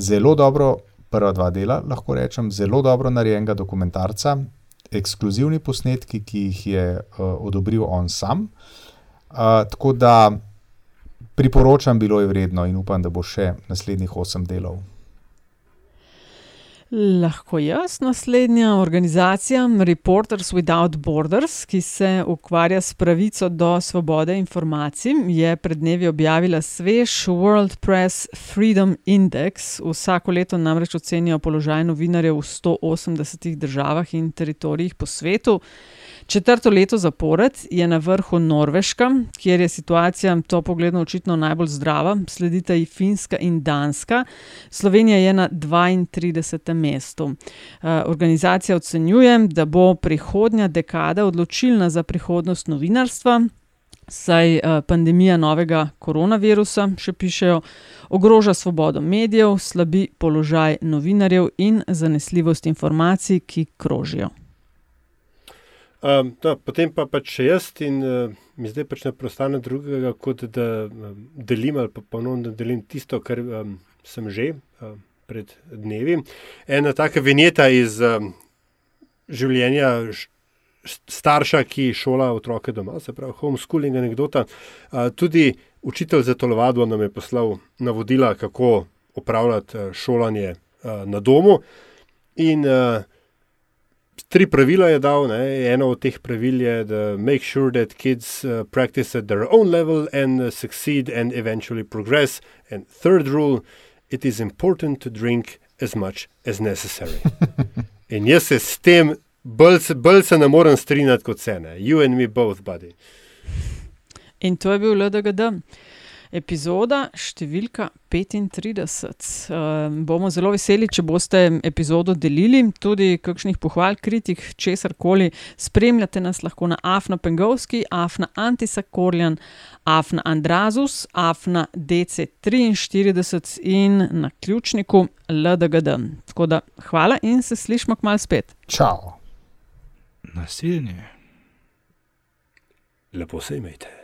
Zelo dobro, prva dva dela, lahko rečem, zelo dobro narejenega dokumentarca, ekskluzivni posnetki, ki jih je uh, odobril on sam. Uh, tako da priporočam, bilo je vredno in upam, da bo še naslednjih osem delov. Lahko jaz, naslednja organizacija Reporters Without Borders, ki se ukvarja s pravico do svobode informacij, je pred dnevi objavila svež World Press Freedom Index. Vsako leto namreč ocenijo položaj novinarjev v 180 državah in teritorijih po svetu. Četrto leto zapored je na vrhu Norveška, kjer je situacija to pogledno očitno najbolj zdrava, sledita ji Finska in Danska, Slovenija je na 32. mestu. Eh, organizacija ocenjuje, da bo prihodnja dekada odločilna za prihodnost novinarstva. Saj uh, pandemija novega koronavirusa, še pišejo, ogroža svobodo medijev, slabi položaj novinarjev in zanesljivost informacij, ki krožijo. Um, no, potem pa pač še jaz in uh, mi zdaj pač ne prostane drugega, kot da um, delim ali pa ponovno da delim tisto, kar um, sem že um, pred dnevi. Ena taka vinjeta iz um, življenja starša, ki šola otroke doma, se pravi homeschooling anekdota. Uh, tudi učitelj za tolovadbo nam je poslal navodila, kako upravljati šolanje uh, na domu. In uh, tri pravila je dal. Ne. Eno od teh pravil je, da make sure that kids uh, practice at their own level and uh, succeed and eventually progress. And third rule, it is important to drink as much as necessary. <laughs> In jaz se s tem bolj, bolj se ne morem strinjati kot sene. You and me both, buddy. In to je bil LDGD. Epizoda številka 35. Uh, ehm, bomo zelo veseli, če boste epizodo delili, tudi kakšnih pohval, kritik, česar koli. Spremljate nas lahko na Afna Pengovski, Afna Antisakorjan, Afna Andrazus, Afna DC43 in na ključniku LDGD. Tako da hvala in se slišmo kmalo spet. Čau. Naslednje. Lepo se imejte.